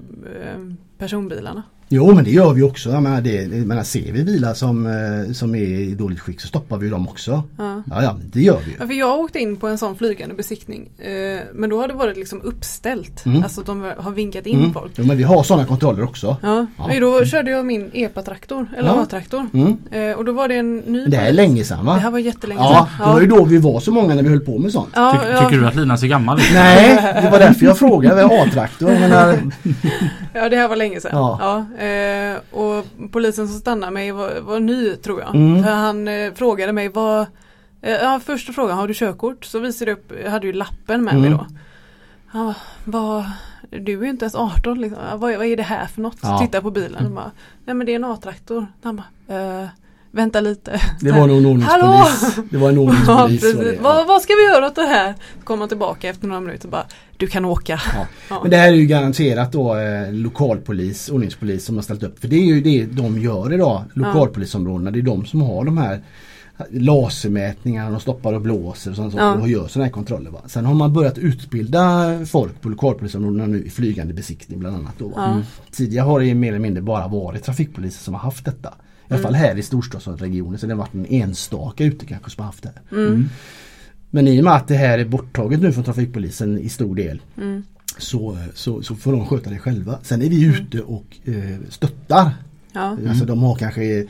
eh, personbilarna? Jo men det gör vi också. Jag menar, det, jag menar, ser vi bilar som, eh, som är i dåligt skick så stoppar vi dem också. Ja. Ja, ja det gör vi ju. Ja, för jag har åkt in på en sån flygande besiktning eh, men då har det varit liksom uppställt. Mm. Alltså de har vinkat in Mm. folk. Jo, men vi har sådana kontroller också. Ja, Ja. Nej, då körde jag min EPA-traktor, eller Ja. A-traktor. Mm. Eh, och då var det en ny Men det här är länge sedan va? Det här var jättelänge Ja, sedan. det var ju då vi var så många när vi höll på med sånt. ja, Ty, ja, Tycker du att Lina ser gammal ut? Nej, det var därför jag frågade. A-traktor. Menar, ja, det här var länge sedan. Ja. Ja. eh, och polisen som stannade mig var, var ny tror jag. Mm. För han eh, frågade mig vad eh, Ja först frågade han, har du körkort? Så visade jag upp, jag hade ju lappen med mig Mm. då. Ja, vad, du är ju inte ens 18 liksom. Ja, vad, vad är det här för något? Ja. Titta på bilen och bara, nej men det är en A-traktor. Han bara, eh, vänta lite. det var nog en Hallå! ordningspolis. Det var en Ja, ordningspolis. var precis. det, Vad, ja. vad ska vi göra åt det här? Så kom han tillbaka efter några minuter och bara, du kan åka. Ja. Ja. Men det här är ju garanterat då eh, lokalpolis, ordningspolis som har ställt upp. För det är ju det de gör idag, lokalpolisområdena. Det är de som har de här lasermätningarna, de stoppar och blåser och sånt Ja. och gör sådana här kontroller. Va? Sen har man börjat utbilda folk på lokalpolisområdena nu i flygande besiktning bland annat. Då? Ja. Tidigare har det mer eller mindre bara varit trafikpoliser som har haft detta. I alla fall här i storstadsregionen så det har varit en enstaka ute kanske som har haft det här. Mm. Men i och med att det här är borttaget nu från trafikpolisen i stor del Mm. så, så, så får de sköta det själva. Sen är vi ute och eh, stöttar. Ja. Alltså de har kanske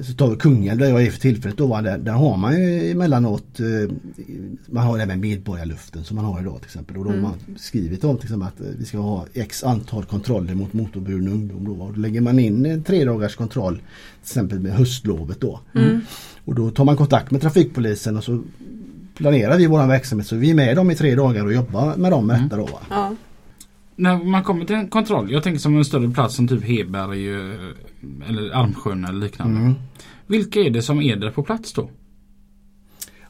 Så tar vi Kungälv där jag är för tillfället då, där, där har man ju emellanåt eh, Man har även medborgarluften som man har idag till exempel. Och då har man skrivit om till exempel att vi ska ha x antal kontroller mot motorburen ungdom. Då, och då lägger man in en tre dagars kontroll till exempel med höstlovet då. Och då tar man kontakt med trafikpolisen och så planerar vi vår verksamhet så vi är med dem i tre dagar och jobbar med dem med detta då. Va? Ja. När man kommer till en kontroll, jag tänker som en större plats som typ Heberg eh, eller Almsjön eller liknande. Mm. Vilka är det som är där på plats då?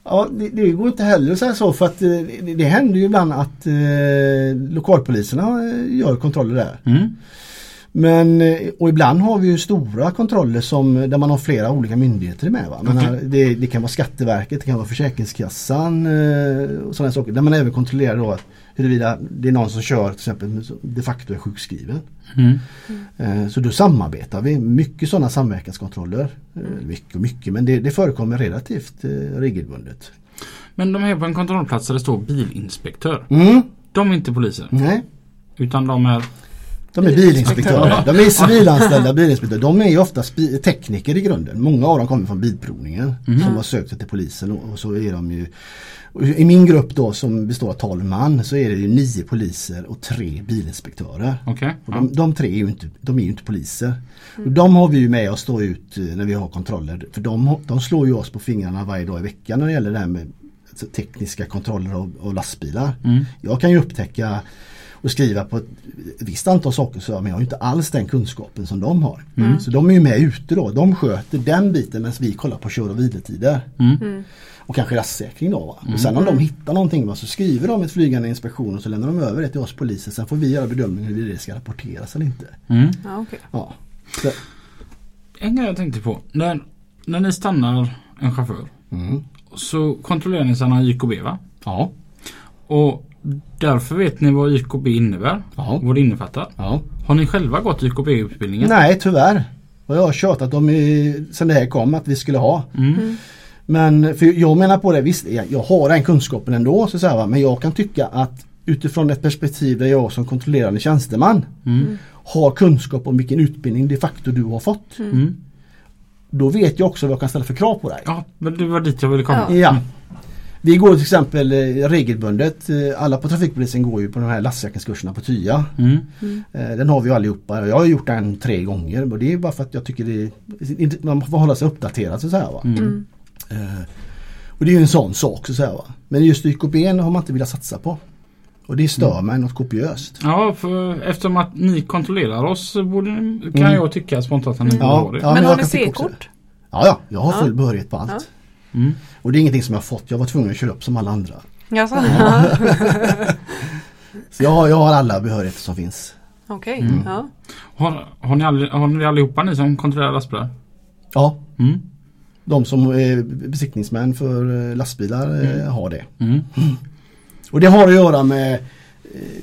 Ja, det, det går inte heller att säga så för att eh, det, det händer ju ibland att eh, lokalpoliserna eh, gör kontroller där. Mm. Men eh, och ibland har vi ju stora kontroller som, där man har flera olika myndigheter med. Va? Men, här, det, det kan vara Skatteverket, det kan vara Försäkringskassan eh, och sådana saker. Där man även kontrollerar då att huruvida det är någon som kör till exempel de facto är sjukskriven. Mm. Eh, Så då samarbetar vi. Mycket sådana samverkanskontroller. Eh, Mycket och mycket men det, det förekommer relativt eh, regelbundet. Men de är på en kontrollplats där det står bilinspektör. Mm, De är inte poliser. nej. Utan de är... De är bilinspektörer. De är civilanställda bilinspektörer. De är ju ofta tekniker i grunden. Många av dem kommer från Bilprovningen som har sökt sig till polisen och, så är de ju I min grupp då som består av 12 man så är det ju nio poliser och tre bilinspektörer. Okej. Och de, de tre är ju inte, de är ju inte poliser. Och de har vi ju med oss stå ut eh, när vi har kontroller. För de, de slår ju oss på fingrarna varje dag i veckan när det gäller det här med alltså, tekniska kontroller av, av lastbilar. Mm. Jag kan ju upptäcka och skriva på ett visst antal saker så men jag har ju inte alls den kunskapen som de har. Så de är ju med ute då. De sköter den biten medan vi kollar på kör och vilotider. Mm. Och kanske rastsäkring då. Va? Och sen om de hittar någonting va, så skriver de ett flygande inspektion och så lämnar de över det till oss poliser. Sen får vi göra bedömningen huruvida det ska rapporteras eller inte. Mm. Ja, okej. Ja. Så, En grej jag tänkte på. När, när ni stannar en chaufför mm. så kontrollerar ni sina YKB va? Ja. Och därför vet ni vad YKB innebär. Ja. Vad det innefattar. ja. Har ni själva gått YKB-utbildningen? Nej tyvärr. Och jag har tjatat om sen det här kom att vi skulle ha. Mm. Men för jag menar på det, visst jag, jag har den kunskapen ändå så att säga, men jag kan tycka att utifrån ett perspektiv där jag som kontrollerande tjänsteman Mm. har kunskap om vilken utbildning de facto du har fått. Mm. Då vet jag också vad jag kan ställa för krav på dig. Ja, men det var dit jag ville komma. Ja. Ja. Vi går till exempel eh, regelbundet, eh, alla på trafikpolisen går ju på de här lastsäkringskurserna på TYA. Mm. Eh, Den har vi ju allihopa. Jag har gjort den tre gånger och det är bara för att jag tycker det man får hålla sig uppdaterad så säga. Va? Mm. Eh, Och det är ju en sån sak så säga. Va? Men just YKB har man inte velat satsa på. Och det stör mig något kopiöst. Ja, för eftersom att ni kontrollerar oss borde, kan Mm. jag tycka spontant att ni borde Ja, ja. Men jag har ni C-kort? Ja, ja, jag har Ja. full behörighet på allt. Ja. Mm. Och det är ingenting som jag har fått. Jag var tvungen att köra upp som alla andra. Jaså? Så jag har, jag har alla behörigheter som finns. Okej, Mm. ja. Har, har, ni aldrig, har ni allihopa ni som kontrollerar lastbilar? Ja, Mm. de som är besiktningsmän för eh, lastbilar eh, har det. Mm. Och det har att göra med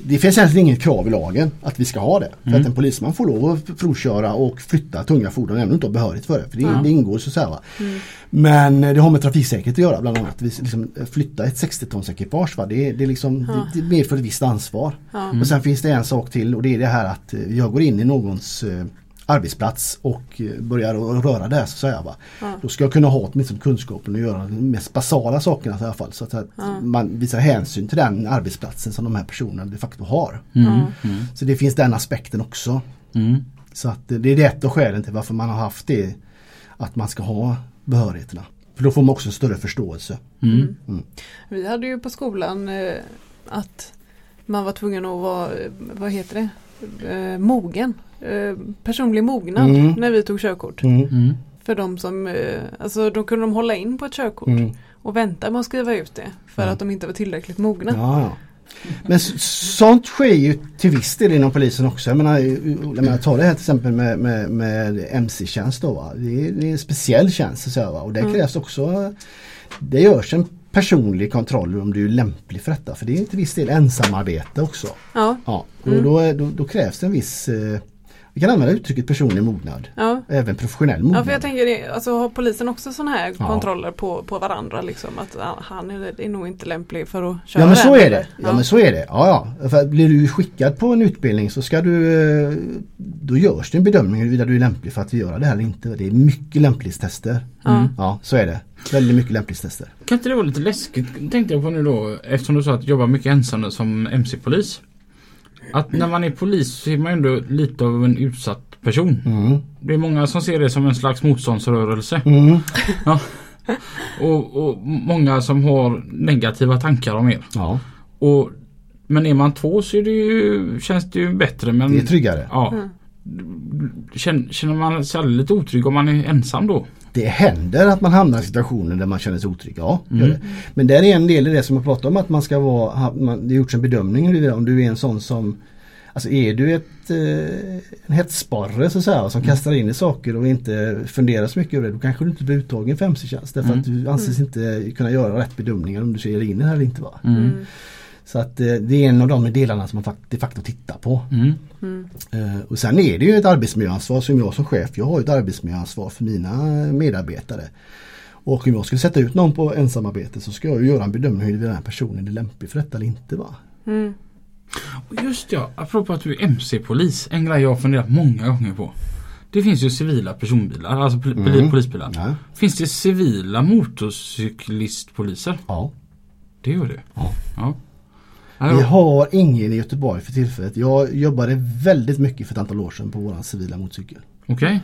det finns egentligen inget krav i lagen att vi ska ha det. För Mm. att en polisman får lov att provköra och flytta tunga fordon även om inte har behörighet för det. För det, Ja. det ingår så. Va? Mm. Men eh, det har med trafiksäkerhet att göra bland annat. Vi liksom flytta ett 60-tons ekipage. Va? Det, det, är liksom, Ja. det, det medför ett visst ansvar. ja. Och sen finns det en sak till och det är det här att eh, jag går in i någons eh, arbetsplats och eh, börjar röra där så att säga. Va? Ja. Då ska jag kunna ha åtminstone kunskapen att göra de mest basala sakerna i alla fall. Så att, Ja. man visar hänsyn till den arbetsplatsen som de här personerna de facto har. Mm. Mm. Så det finns den aspekten också. Mm. Så att eh, det är ett av skälen till varför man har haft det. Att man ska ha behörigheterna. För då får man också en större förståelse. Mm. Vi hade ju på skolan eh, att man var tvungen att vara, vad heter det, eh, mogen. Eh, personlig mognad Mm. när vi tog körkort. Mm. Mm. För de som, eh, alltså då kunde de hålla in på ett körkort Mm. och vänta med att skriva ut det. För att de inte var tillräckligt mogna. Ja, ja. Men sånt sker ju till viss del inom polisen också. Jag menar, jag menar ta det här till exempel med, med, med MC-tjänst då. Va? Det, är, det är en speciell tjänst så att säga, va? och det Mm. krävs också Det görs en personlig kontroll om du är lämplig för detta. För det är till viss del ensamarbete också. Ja, Ja, och Mm. då, då, då krävs det en viss eh, Vi kan använda uttrycket personlig mognad. Ja. Även professionell mognad. Ja för jag tänker det, alltså har polisen också sådana här Ja. kontroller på, på varandra liksom att ja, han är, är nog inte lämplig för att köra Ja men så är det. Ja, men så är det. Ja, ja. För blir du skickad på en utbildning så ska du eh, Då görs det en bedömning huruvida du är lämplig för att göra det här eller inte. Det är mycket lämplighetstester. Ja. Ja så är det. Väldigt mycket lämplighetstester. Kan inte det vara lite läskigt tänkte jag på nu då eftersom du sa att du jobbar mycket ensam som MC-polis. Att när man är polis så är man ändå lite av en utsatt person. Mm. Det är många som ser det som en slags motståndsrörelse. Mm. Och, och många som har negativa tankar om er. Ja, Och, men är man två så är det ju, känns det ju bättre. Men, det är tryggare. Ja. Mm. Känner, man sig lite otrygg om man är ensam då? Det händer att man hamnar i situationer där man känner sig otrygg. Ja, Mm. Men det är en del i det som jag pratade om att man ska vara, man, det har gjorts en bedömning om du är en sån som Alltså är du ett, eh, en hetssporre så att säga som kastar in i saker och inte funderar så mycket över det. Då kanske du inte blir uttagen för MC-tjänst. Därför Mm. att du anses inte kunna göra rätt bedömningar om du ser in i det här eller inte. Va? Så att eh, det är en av de delarna som man de facto tittar på. Mm. Mm. Och sen är det ju ett arbetsmiljöansvar som jag som chef, jag har ett arbetsmiljöansvar för mina medarbetare. Och om jag skulle sätta ut någon på ensamarbete så ska jag ju göra en bedömning huruvida den här personen är lämplig för detta eller inte. Va? Mm. Och Just ja, apropå att du är MC-polis. En grej jag har funderat många gånger på. Det finns ju civila personbilar, alltså pol- Mm. polisbilar. Ja. Finns det civila motorcyklistpoliser? ja. Det gör det? Ja. ja. Vi Ja, har ingen i Göteborg för tillfället. Jag jobbade väldigt mycket för ett antal år sedan på våran civila motorcykel. Okej.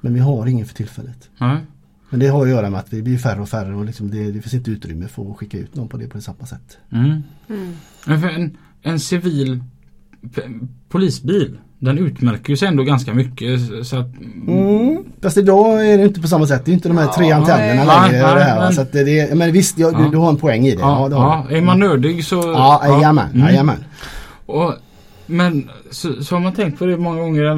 Men vi har ingen för tillfället. Nej. Men det har att göra med att vi blir färre och färre och liksom det, det finns inte utrymme för att skicka ut någon på det på samma sätt. Mm. Mm. En, en civil polisbil Den utmärker ju sig ändå ganska mycket så att Mm. Fast idag är det inte på samma sätt. Det är inte de här tre Ja, antennerna nej. längre. och det här, Nej, men- Så det, det, men visst, jag, Ja. du, du har en poäng i det. Ja, Ja, ja, är man nördig så Ja, jajamän. Mm. jajamän. Och, men så, så har man tänkt på det många gånger när,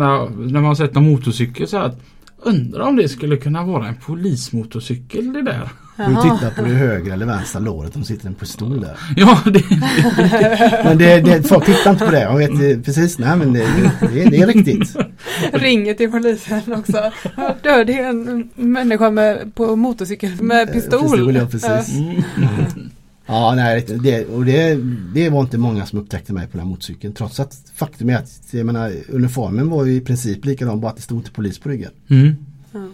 när man har sett en motorcykel så att Undrar om det skulle kunna vara en polismotorcykel det där. Du tittar på det högra eller vänstra låret om det sitter en pistol där. Ja, det, Men det, det, folk tittar inte på det. Jag vet eh, precis, nej men det, det, det är riktigt. Ringer till polisen också. Död är en människa med, på motorcykel med pistol. Pistol, ja, precis. mm. Ja, nej, det, och det, det var inte många som upptäckte mig på den här motorcykeln. Trots att faktum är att jag menar, uniformen var ju i princip likadan bara att det stod inte polis på ryggen. Mm. Ja.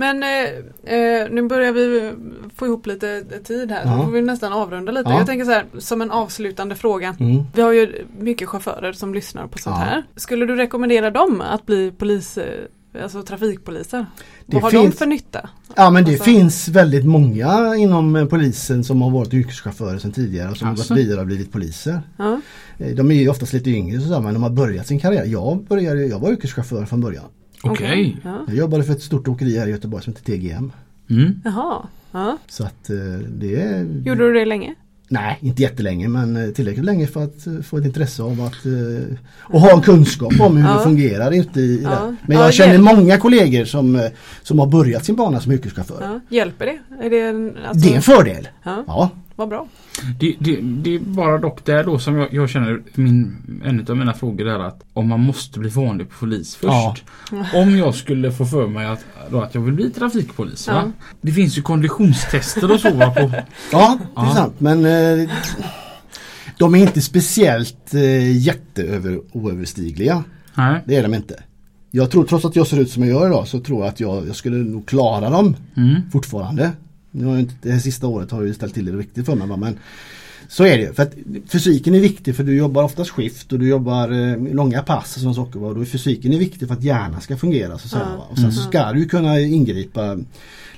Men eh, eh, nu börjar vi få ihop lite tid här. Ja. får vi nästan avrunda lite. Ja. Jag tänker så här, som en avslutande fråga. Mm. Vi har ju mycket chaufförer som lyssnar på sånt Ja. här. Skulle du rekommendera dem att bli polis, eh, alltså trafikpoliser? Det Vad har de finns- för nytta? Ja men det Alltså- finns väldigt många inom eh, polisen som har varit yrkeschaufförer sedan tidigare och som Alltså? har gått vidare och blivit poliser. Ja. Eh, De är ju oftast lite yngre så där, men de har börjat sin karriär. Jag, började, jag var yrkeschaufför från början. Okej. Ja. Jag jobbade för ett stort åkeri här i Göteborg som heter TGM. Mm. Jaha. Ja. Så att eh, det Gjorde du det länge? Nej, inte jättelänge men eh, tillräckligt länge för att eh, få ett intresse av att eh, och ha en kunskap om hur Ja. det fungerar ute i Ja. det. Men jag Ja, känner hjälp. många kollegor som, som har börjat sin bana som yrkeschaufför. Hjälper det? Är det, en, alltså, Det är en fördel. Ja, Ja, vad bra. Det, det, det är bara dock där då som jag, jag känner min, en av mina frågor är att om man måste bli vanlig polis först. Om jag skulle få för mig att, då att jag vill bli trafikpolis. Ja. Va? Det finns ju konditionstester och så va, på. ja det är Ja. sant men eh, de är inte speciellt eh, jätteöver, oöverstigliga. Nej. Det är de inte. Jag tror trots att jag ser ut som jag gör idag så tror jag att jag, jag skulle nog klara dem Mm. fortfarande. Nu har jag inte, det här sista året har ju ställt till det riktigt för mig men så är det. För att fysiken är viktig för du jobbar oftast skift och du jobbar eh, långa pass och sådana saker. Va? Då är fysiken är viktig för att hjärnan ska fungera. Så Ja. va? Och sen så ska du ju kunna ingripa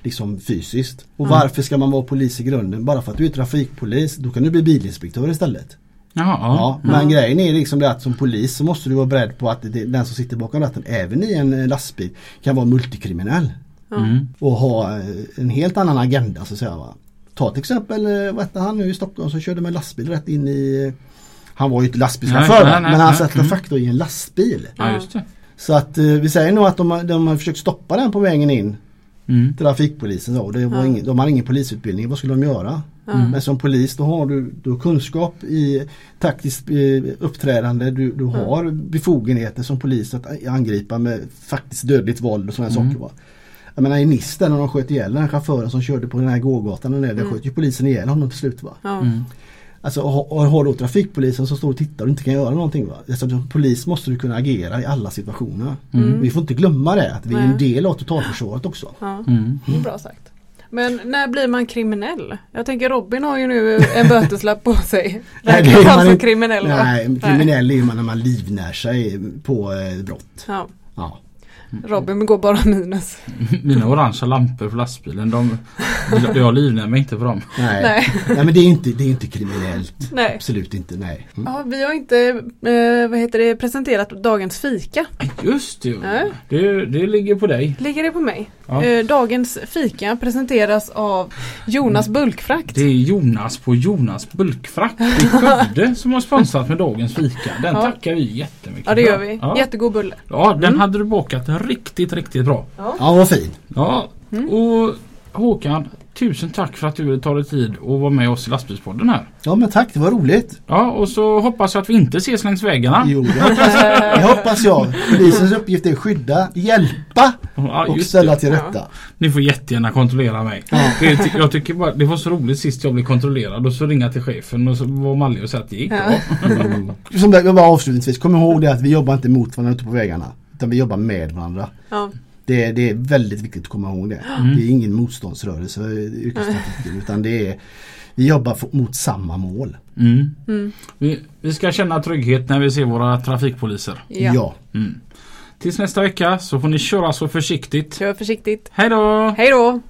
liksom fysiskt. Och varför ska man vara polis i grunden? Bara för att du är trafikpolis, då kan du bli bilinspektör istället. Jaha, Ja, ja. men grejen är liksom det att som polis så måste du vara beredd på att det, den som sitter bakom ratten, även i en eh, lastbil, kan vara multikriminell. Mm. Och ha eh, en helt annan agenda så att säga. Va? Ta till exempel, eh, vad hette han nu i Stockholm som körde med lastbil rätt in i eh, Han var ju inte lastbilschaufför nej, men han satt de Mm. facto i en lastbil. ja, just det. Så att vi säger nog att de, har- de har försökt stoppa den på vägen in Mm. Trafikpolisen. Och det var Ja. ingen, de har ingen polisutbildning. Vad skulle de göra? Ja. Men som polis då har du, du har kunskap i taktiskt uppträdande. Du, du har befogenheter som polis att angripa med faktiskt dödligt våld och sådana Mm. saker. Va? Jag menar i där när de sköt ihjäl den här chauffören som körde på den här gågatan och där, där sköt ju polisen ihjäl honom till slut. Va? Ja. Mm. Alltså och, och har då trafikpolisen som står och tittar och inte kan göra någonting. Va? Alltså, som polis måste du kunna agera i alla situationer. Mm. Vi får inte glömma det att vi är en Nej. del av totalförsvaret också. Ja. Mm. Det är bra sagt. Men när blir man kriminell? Jag tänker Robin har ju nu en böteslapp på sig. Nej, är Räknas han man som kriminell va? Nej, kriminell är ju man när man livnär sig på eh, brott. Ja. Ja. Robin går bara minus. Mina orangea lampor på lastbilen. De, jag livnär mig inte för dem. Nej. Nej. Nej. men det är inte, det är inte kriminellt. Nej. Absolut inte, nej. Mm. Ja, vi har inte eh, vad heter det, presenterat dagens fika. Just det. Nej. det. Det ligger på dig. Ligger det på mig? Ja. Eh, dagens fika presenteras av Jonas Bulkfrakt. Det är Jonas på Jonas Bulkfrakt i Skövde som har sponsrat med dagens fika. Den Ja. tackar vi jättemycket Ja det gör vi. Ja, Jättegod bulle. ja den Mm. hade du bakat riktigt, riktigt bra. Ja, vad fin. Ja, Mm. och Håkan, tusen tack för att du ville ta dig tid och vara med oss i lastbilspodden här. Ja men tack, det var roligt. Ja, och så hoppas jag att vi inte ses längs vägarna. Jo, det hoppas, det hoppas jag. Polisens uppgift är att skydda, hjälpa Ja, och ställa det. till rätta. Ni får jättegärna kontrollera mig. Ja. Det, jag tycker bara, det var så roligt sist jag blev kontrollerad och så ringa till chefen och så var mallig och säga att det gick Ja. bra. Mm. Som jag bara avslutningsvis, kom ihåg det att vi jobbar inte mot varandra ute på vägarna. Utan vi jobbar med varandra. Det, är- det är väldigt viktigt att komma ihåg det. Mm. Det är ingen motståndsrörelse yrkestrafiken utan det är vi jobbar mot samma mål. Mm. Mm. Vi, vi ska känna trygghet när vi ser våra trafikpoliser. ja. ja. Mm. Tills nästa vecka så får ni köra så försiktigt. Kör försiktigt. Hej då! Hej då!